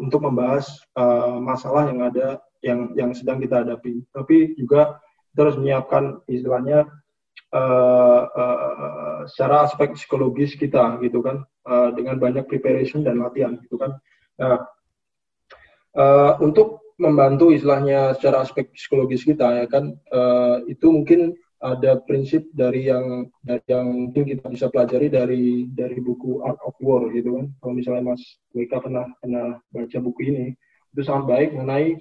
untuk membahas eh, masalah yang ada yang yang sedang kita hadapi, tapi juga harus menyiapkan istilahnya eh, eh, secara aspek psikologis kita gitu kan. Eh, dengan banyak preparation dan latihan gitu kan. Nah, eh, untuk membantu istilahnya secara aspek psikologis kita ya kan eh, itu mungkin ada prinsip dari yang dari yang mungkin kita bisa pelajari dari dari buku Art of War gitu kan. Kalau misalnya Mas Weka pernah pernah baca buku ini itu sangat baik mengenai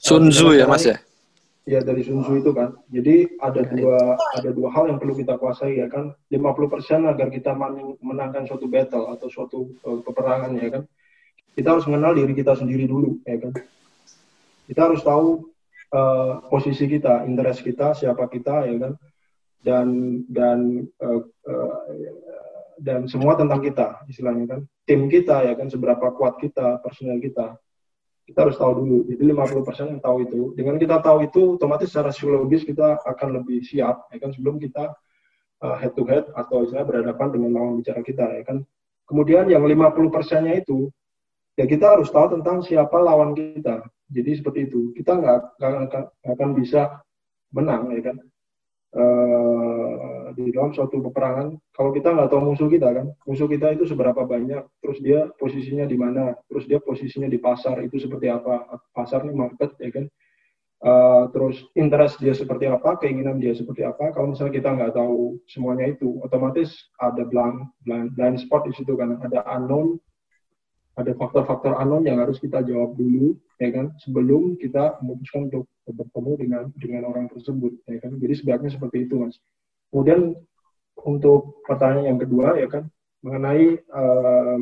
Sun Tzu ya mas ya ya dari Sun Tzu itu kan. Jadi ada dua ada dua hal yang perlu kita kuasai ya kan. 50% agar kita men- menangkan suatu battle atau suatu eh, peperangan ya kan. Kita harus mengenal diri kita sendiri dulu ya kan. Kita harus tahu eh, posisi kita interest kita siapa kita ya kan. Dan dan eh, eh, dan semua tentang kita istilahnya kan. Tim kita ya kan seberapa kuat kita personel kita kita harus tahu dulu. Jadi 50% yang tahu itu. Dengan kita tahu itu, otomatis secara psikologis kita akan lebih siap, ya kan, sebelum kita uh, head to head atau istilah berhadapan dengan lawan bicara kita, ya kan. Kemudian yang 50 persennya itu, ya kita harus tahu tentang siapa lawan kita. Jadi seperti itu. Kita nggak akan- akan bisa menang, ya kan. Eh, di dalam suatu peperangan, kalau kita nggak tahu musuh kita kan, musuh kita itu seberapa banyak, terus dia posisinya di mana, terus dia posisinya di pasar itu seperti apa, pasar ini market ya kan, Eh, terus interest dia seperti apa, keinginan dia seperti apa. Kalau misalnya kita nggak tahu semuanya itu, otomatis ada blind, blind, blind spot di situ kan, ada unknown, ada faktor-faktor unknown yang harus kita jawab dulu, ya kan, sebelum kita memutuskan untuk bertemu dengan dengan orang tersebut, ya kan. Jadi sebaiknya seperti itu, mas. Kemudian untuk pertanyaan yang kedua, ya kan, mengenai eh,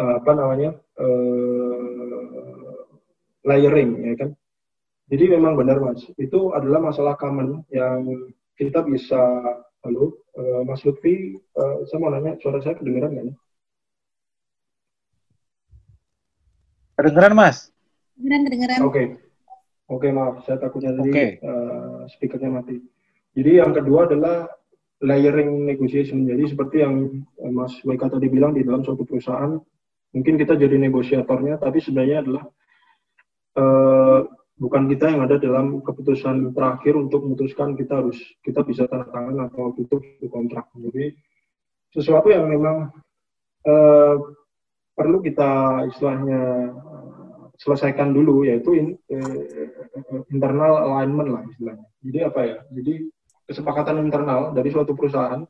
apa namanya eh, layering, ya kan. Jadi memang benar mas, itu adalah masalah common yang kita bisa, halo, eh, Mas Lutfi, eh, saya mau nanya, suara saya kedengeran nggak nih? Kedengeran, Mas? Kedengeran, kedengeran. Oke, oke maaf, saya takutnya tadi Oke. eh, speakernya mati. Jadi yang kedua adalah layering negotiation. Jadi seperti yang eh, Mas Weka tadi bilang di dalam suatu perusahaan, mungkin kita jadi negosiatornya, tapi sebenarnya adalah eh, bukan kita yang ada dalam keputusan terakhir untuk memutuskan kita harus kita bisa tanda tangan atau tutup kontrak. Jadi sesuatu yang memang eh, perlu kita istilahnya selesaikan dulu yaitu in- eh, internal alignment lah istilahnya. Jadi apa ya? Jadi kesepakatan internal dari suatu perusahaan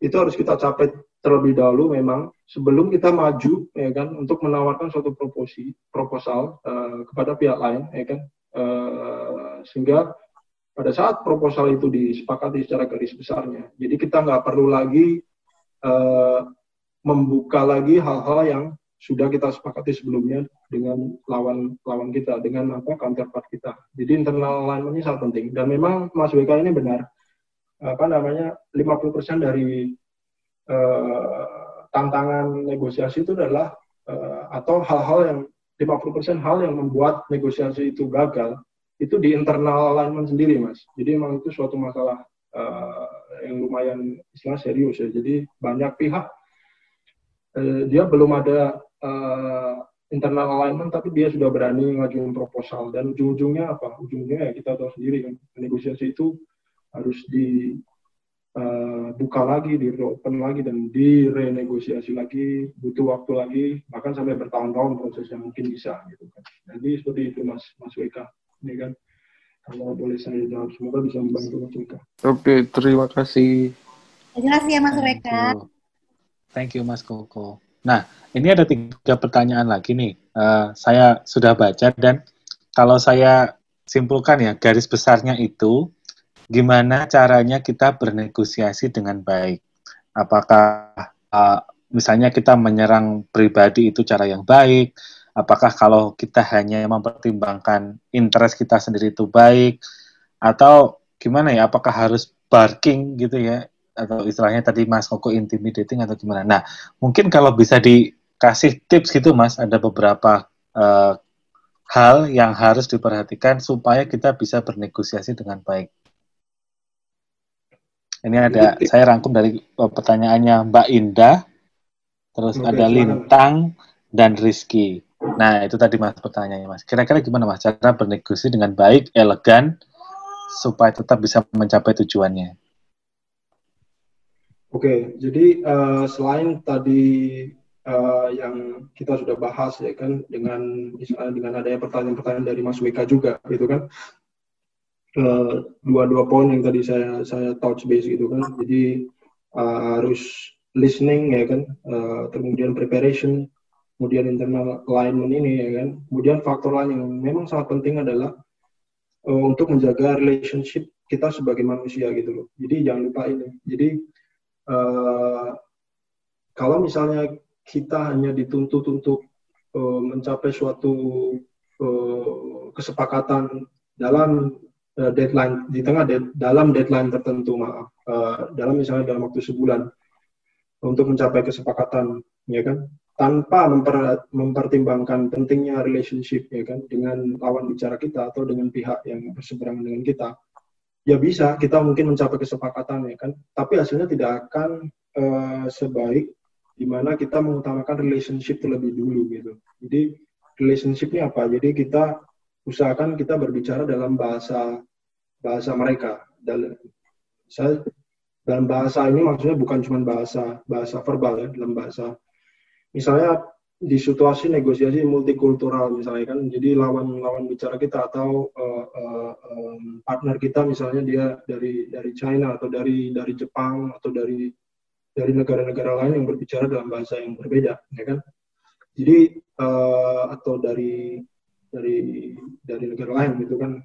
itu harus kita capai terlebih dahulu memang sebelum kita maju ya kan untuk menawarkan suatu proposi proposal uh, kepada pihak lain ya kan. Uh, sehingga pada saat proposal itu disepakati secara garis besarnya jadi kita nggak perlu lagi uh, membuka lagi hal-hal yang sudah kita sepakati sebelumnya dengan lawan lawan kita dengan apa counterpart kita. Jadi internal alignment ini sangat penting dan memang Mas WK ini benar apa namanya 50% dari uh, tantangan negosiasi itu adalah uh, atau hal-hal yang 50% hal yang membuat negosiasi itu gagal itu di internal alignment sendiri Mas. Jadi memang itu suatu masalah uh, yang lumayan istilah serius ya. Jadi banyak pihak dia belum ada uh, internal alignment tapi dia sudah berani ngajuin proposal. Dan ujung-ujungnya apa? Ujungnya ya kita tahu sendiri kan negosiasi itu harus dibuka uh, lagi di open lagi dan direnegosiasi lagi butuh waktu lagi bahkan sampai bertahun-tahun prosesnya mungkin bisa gitu kan. Jadi seperti itu mas mas Weka ini kan. Kalau boleh saya jawab semoga bisa membantu mas Weka oke terima kasih. Terima kasih ya mas Weka thank you mas Koko. Nah, ini ada tiga pertanyaan lagi nih. Uh, saya sudah baca dan kalau saya simpulkan ya, garis besarnya itu gimana caranya kita bernegosiasi dengan baik. Apakah uh, misalnya kita menyerang pribadi itu cara yang baik? Apakah kalau kita hanya mempertimbangkan interest kita sendiri itu baik? Atau gimana ya? Apakah harus barking gitu ya? atau istilahnya tadi Mas Koko intimidating atau gimana. Nah, mungkin kalau bisa dikasih tips gitu Mas, ada beberapa uh, hal yang harus diperhatikan supaya kita bisa bernegosiasi dengan baik. Ini ada saya rangkum dari eh, pertanyaannya Mbak Indah, terus Oke, ada Lintang dan Rizky. Nah, itu tadi Mas pertanyaannya Mas. Kira-kira gimana Mas cara bernegosiasi dengan baik, elegan supaya tetap bisa mencapai tujuannya? Oke, jadi uh, selain tadi uh, yang kita sudah bahas ya kan dengan misalnya dengan adanya pertanyaan-pertanyaan dari Mas Wika juga gitu kan. Uh, dua-dua poin yang tadi saya saya touch base gitu kan. Jadi uh, harus listening ya kan. Uh, kemudian preparation kemudian internal alignment ini ya kan. Kemudian faktor lain yang memang sangat penting adalah uh, untuk menjaga relationship kita sebagai manusia gitu loh. Jadi jangan lupa ini. Jadi uh, kalau misalnya kita hanya dituntut untuk uh, mencapai suatu uh, kesepakatan dalam uh, deadline di tengah de dalam deadline tertentu maaf. Uh, dalam misalnya dalam waktu sebulan untuk mencapai kesepakatan ya kan? Tanpa memper, mempertimbangkan pentingnya relationship ya kan? Dengan lawan bicara kita atau dengan pihak yang berseberangan dengan kita ya bisa kita mungkin mencapai kesepakatan ya kan? Tapi hasilnya tidak akan uh, sebaik di mana kita mengutamakan relationship terlebih dulu gitu. Jadi relationshipnya apa? Jadi kita usahakan kita berbicara dalam bahasa bahasa mereka. Dalam saya dalam bahasa ini maksudnya bukan cuma bahasa bahasa verbal ya dalam bahasa. Misalnya di situasi negosiasi multikultural misalnya kan jadi lawan lawan bicara kita atau uh, uh, um, partner kita misalnya dia dari dari China atau dari dari Jepang atau dari dari negara-negara lain yang berbicara dalam bahasa yang berbeda ya kan? Jadi uh, atau dari dari dari negara lain gitu kan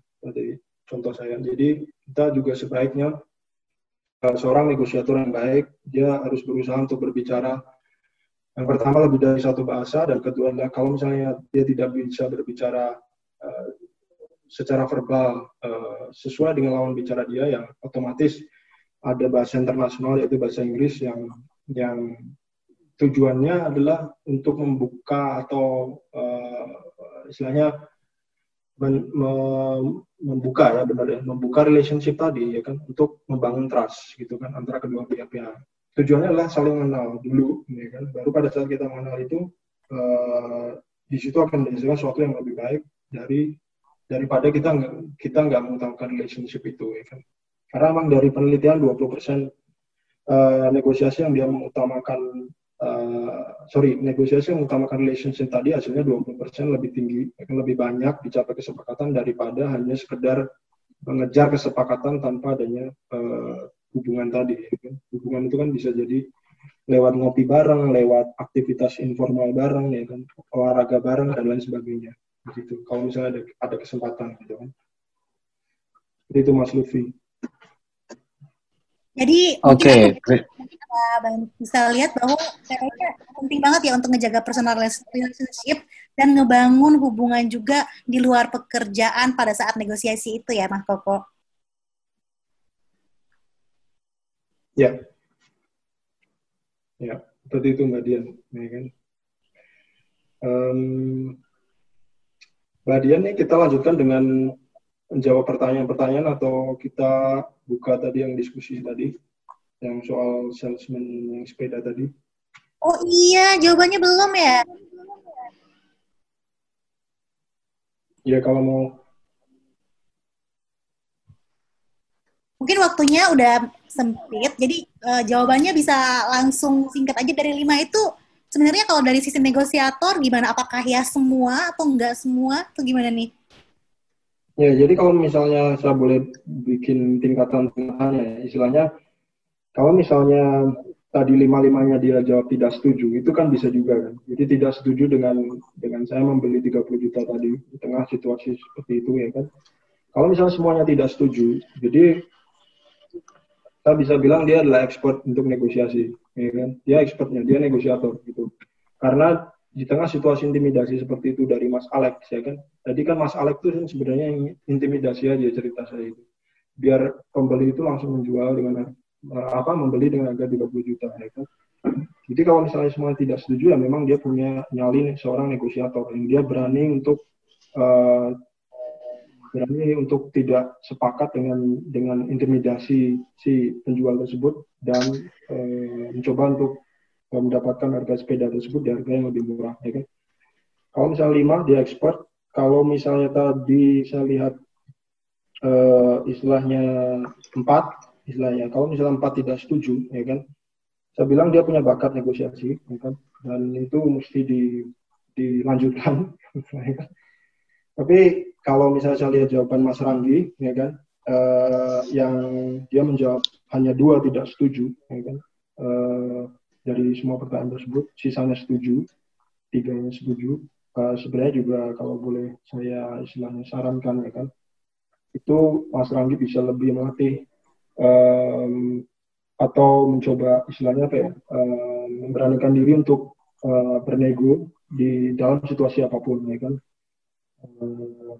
contoh saya. Jadi kita juga sebaiknya uh, seorang negosiator yang baik dia harus berusaha untuk berbicara yang pertama lebih dari satu bahasa dan kedua adalah kalau misalnya dia tidak bisa berbicara uh, secara verbal uh, sesuai dengan lawan bicara dia yang otomatis ada bahasa internasional yaitu bahasa Inggris yang yang tujuannya adalah untuk membuka atau uh, istilahnya men, me, membuka ya benar ya membuka relationship tadi ya kan untuk membangun trust gitu kan antara kedua pihak-pihak tujuannya adalah saling mengenal dulu, ya kan? Baru pada saat kita mengenal itu, uh, di situ akan menghasilkan sesuatu yang lebih baik dari daripada kita nggak kita nggak mengutamakan relationship itu, ya kan? Karena memang dari penelitian 20% uh, eh, negosiasi yang dia mengutamakan uh, sorry negosiasi yang mengutamakan relationship tadi hasilnya 20% lebih tinggi lebih banyak dicapai kesepakatan daripada hanya sekedar mengejar kesepakatan tanpa adanya uh, hubungan tadi ya kan? hubungan itu kan bisa jadi lewat ngopi bareng, lewat aktivitas informal bareng, ya kan, olahraga bareng dan lain sebagainya. Begitu. Kalau misalnya ada, ada kesempatan gitu kan. Itu Mas Lutfi. Jadi mungkin kita bisa lihat bahwa kayaknya penting banget ya untuk ngejaga personal relationship dan ngebangun hubungan juga di luar pekerjaan pada saat negosiasi itu ya, Mas Koko. Ya. Ya, seperti itu Mbak Dian, ya kan. Em, Mbak Dian nih kita lanjutkan dengan menjawab pertanyaan-pertanyaan atau kita buka tadi yang diskusi tadi yang soal salesman yang sepeda tadi. Oh iya, jawabannya belum ya? Ya kalau mau Mungkin waktunya udah sempit, jadi eh, jawabannya bisa langsung singkat aja dari lima itu. Sebenarnya kalau dari sisi negosiator gimana? Apakah ya semua atau enggak semua? Atau gimana nih? Ya, jadi kalau misalnya saya boleh bikin tingkatan-tingkatannya, ya, istilahnya kalau misalnya tadi lima-limanya dia jawab tidak setuju, itu kan bisa juga kan. Jadi tidak setuju dengan dengan saya membeli 30 juta tadi di tengah situasi seperti itu ya kan. Kalau misalnya semuanya tidak setuju, jadi saya bisa bilang dia adalah expert untuk negosiasi, ya kan? Dia expertnya, dia negosiator gitu. Karena di tengah situasi intimidasi seperti itu dari Mas Alex ya kan. Tadi kan Mas Alex itu sebenarnya yang intimidasi aja cerita saya itu. Biar pembeli itu langsung menjual dengan eh, apa membeli dengan harga 30 juta ya kan. Jadi kalau misalnya semua tidak setuju ya memang dia punya nyali seorang negosiator yang dia berani untuk eh, berani untuk tidak sepakat dengan dengan intimidasi si penjual tersebut dan eh, mencoba untuk mendapatkan harga sepeda tersebut di harga yang lebih murah ya kan. Kalau misalnya lima dia expert, kalau misalnya tadi saya lihat eh, istilahnya empat, istilahnya kalau misalnya empat tidak setuju ya kan, saya bilang dia punya bakat negosiasi ya kan, dan itu mesti di dilanjutkan. *laughs* ya kan. Tapi kalau misalnya saya lihat jawaban Mas Ranggi, ya kan, eh, yang dia menjawab hanya dua tidak setuju, ya kan, eh, dari semua pertanyaan tersebut, sisanya setuju, tiganya setuju. Eh, sebenarnya juga kalau boleh saya istilahnya sarankan, ya kan, itu Mas Ranggi bisa lebih melatih em, atau mencoba istilahnya apa ya, em, memberanikan diri untuk eh, bernego di dalam situasi apa pun, ya kan. Eh,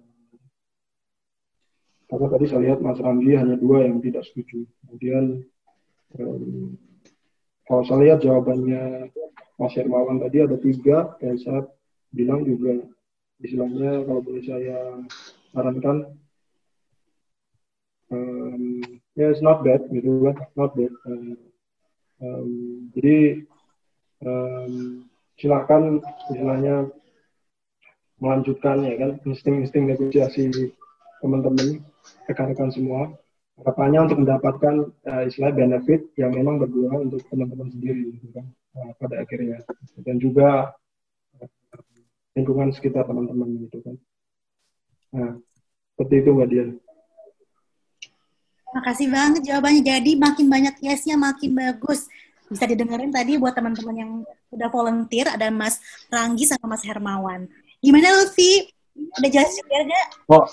karena tadi saya lihat Mas Ranggi hanya dua yang tidak setuju. Kemudian em, kalau saya lihat jawabannya Mas Hermawan tadi ada tiga, yang saya bilang juga istilahnya kalau boleh saya sarankan, em, ya it's not bad gitu kan, not bad. Eh, em, jadi em, silakan istilahnya melanjutkan ya kan insting-insting negosiasi teman-teman rekan-rekan semua harapannya untuk mendapatkan uh, istilah benefit yang memang berguna untuk teman-teman sendiri gitu kan uh, pada akhirnya dan juga uh, lingkungan sekitar teman-teman gitu kan nah seperti itu mbak Dian Makasih banget jawabannya. Jadi makin banyak yes-nya makin bagus. Bisa didengerin tadi buat teman-teman yang udah volunteer ada Mas Ranggi sama Mas Hermawan. Gimana Lutfi? Udah jelas juga gak? Wah,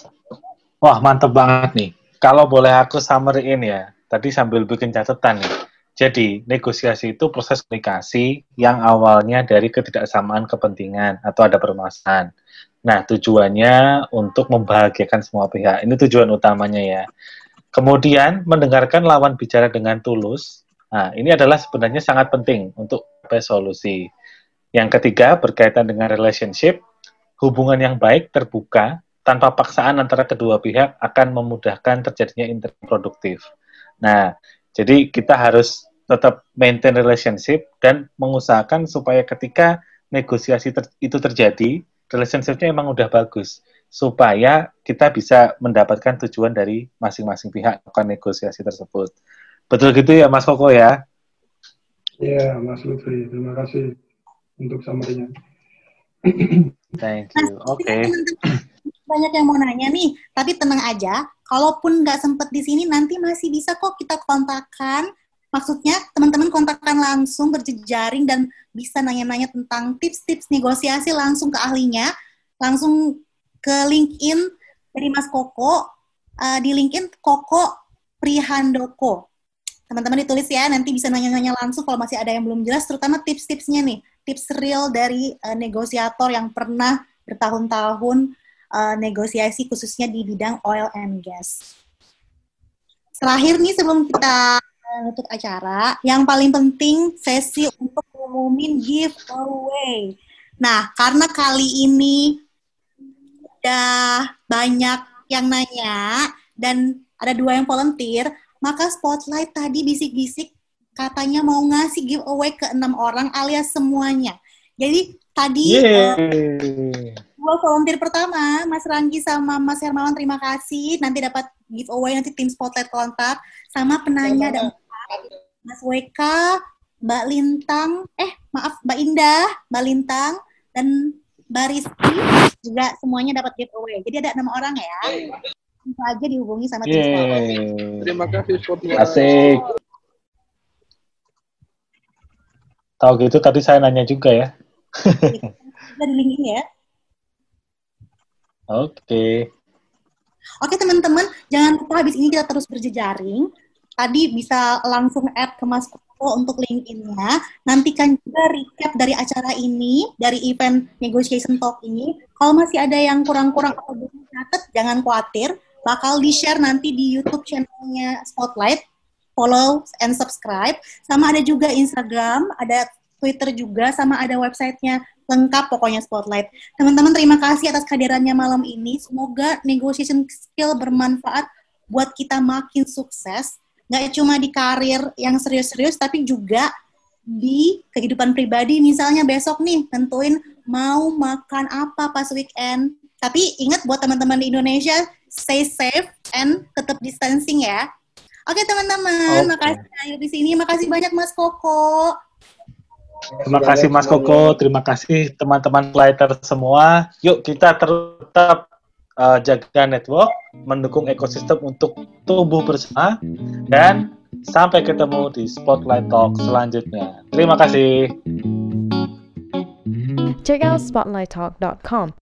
wah mantep banget nih. Kalau boleh aku summary-in ya, tadi sambil bikin catatan nih. Jadi, negosiasi itu proses komunikasi yang awalnya dari ketidaksamaan kepentingan atau ada permasalahan. Nah, tujuannya untuk membahagiakan semua pihak. Ini tujuan utamanya ya. Kemudian, mendengarkan lawan bicara dengan tulus. Nah, ini adalah sebenarnya sangat penting untuk solusi. Yang ketiga, berkaitan dengan relationship, hubungan yang baik, terbuka, tanpa paksaan antara kedua pihak akan memudahkan terjadinya interaksi produktif. Nah, jadi kita harus tetap maintain relationship dan mengusahakan supaya ketika negosiasi ter- itu terjadi, relationshipnya emang udah bagus supaya kita bisa mendapatkan tujuan dari masing-masing pihak melakukan negosiasi tersebut. Betul gitu ya Mas Koko ya? ya Mas Lutfi terima kasih untuk summary-nya Thank you. Oke. Okay. Banyak yang mau nanya nih, tapi tenang aja. Kalaupun nggak sempet di sini, nanti masih bisa kok kita kontakkan Maksudnya teman-teman kontakkan langsung berjejaring dan bisa nanya-nanya tentang tips-tips negosiasi langsung ke ahlinya, langsung ke LinkedIn dari Mas Koko, uh, di LinkedIn Koko Prihandoko. Teman-teman ditulis ya, nanti bisa nanya-nanya langsung kalau masih ada yang belum jelas, terutama tips-tipsnya nih, tips real dari uh, negosiator yang pernah bertahun-tahun uh, negosiasi khususnya di bidang oil and gas. Terakhir nih sebelum kita nutup acara, yang paling penting sesi untuk ngumumin giveaway. Nah, karena kali ini udah banyak yang nanya dan ada dua yang volunteer, maka Spotlight tadi bisik-bisik katanya mau ngasih giveaway ke enam orang alias semuanya. Jadi tadi uh, dua volunteer pertama, Mas Ranggi sama Mas Hermawan terima kasih. Nanti dapat giveaway nanti tim Spotlight kontak sama penanya ada Mas WK, Mbak Lintang, eh maaf Mbak Indah, Mbak Lintang dan Mbak Rizky juga semuanya dapat giveaway. Jadi ada enam orang ya. Bisa aja dihubungi sama tim Terima kasih Spotlight. Asik. Tahu gitu tadi saya nanya juga ya. Kita di LinkedIn ya. Oke. Okay. Oke teman-teman, jangan lupa habis ini kita terus berjejaring. Tadi bisa langsung add ke Mas Koko untuk LinkedIn-nya. Nantikan juga recap dari acara ini, dari event negotiation talk ini. Kalau masih ada yang kurang-kurang atau belum catat, jangan khawatir. Bakal di-share nanti di YouTube channelnya Spotlight. Follow and subscribe. Sama ada juga Instagram, ada Twitter juga, sama ada websitenya lengkap pokoknya Spotlight. Teman-teman terima kasih atas kehadirannya malam ini. Semoga negotiation skill bermanfaat buat kita makin sukses nggak cuma di karir yang serius-serius tapi juga di kehidupan pribadi misalnya besok nih tentuin mau makan apa pas weekend tapi ingat buat teman-teman di Indonesia stay safe and tetap distancing ya oke teman-teman okay. makasih di sini makasih banyak Mas Koko Terima kasih Mas Koko, terima kasih teman-teman lighter semua. Yuk kita tetap uh, jaga network, mendukung ekosistem untuk tumbuh bersama, dan sampai ketemu di Spotlight Talk selanjutnya. Terima kasih. Check out spotlighttalk.com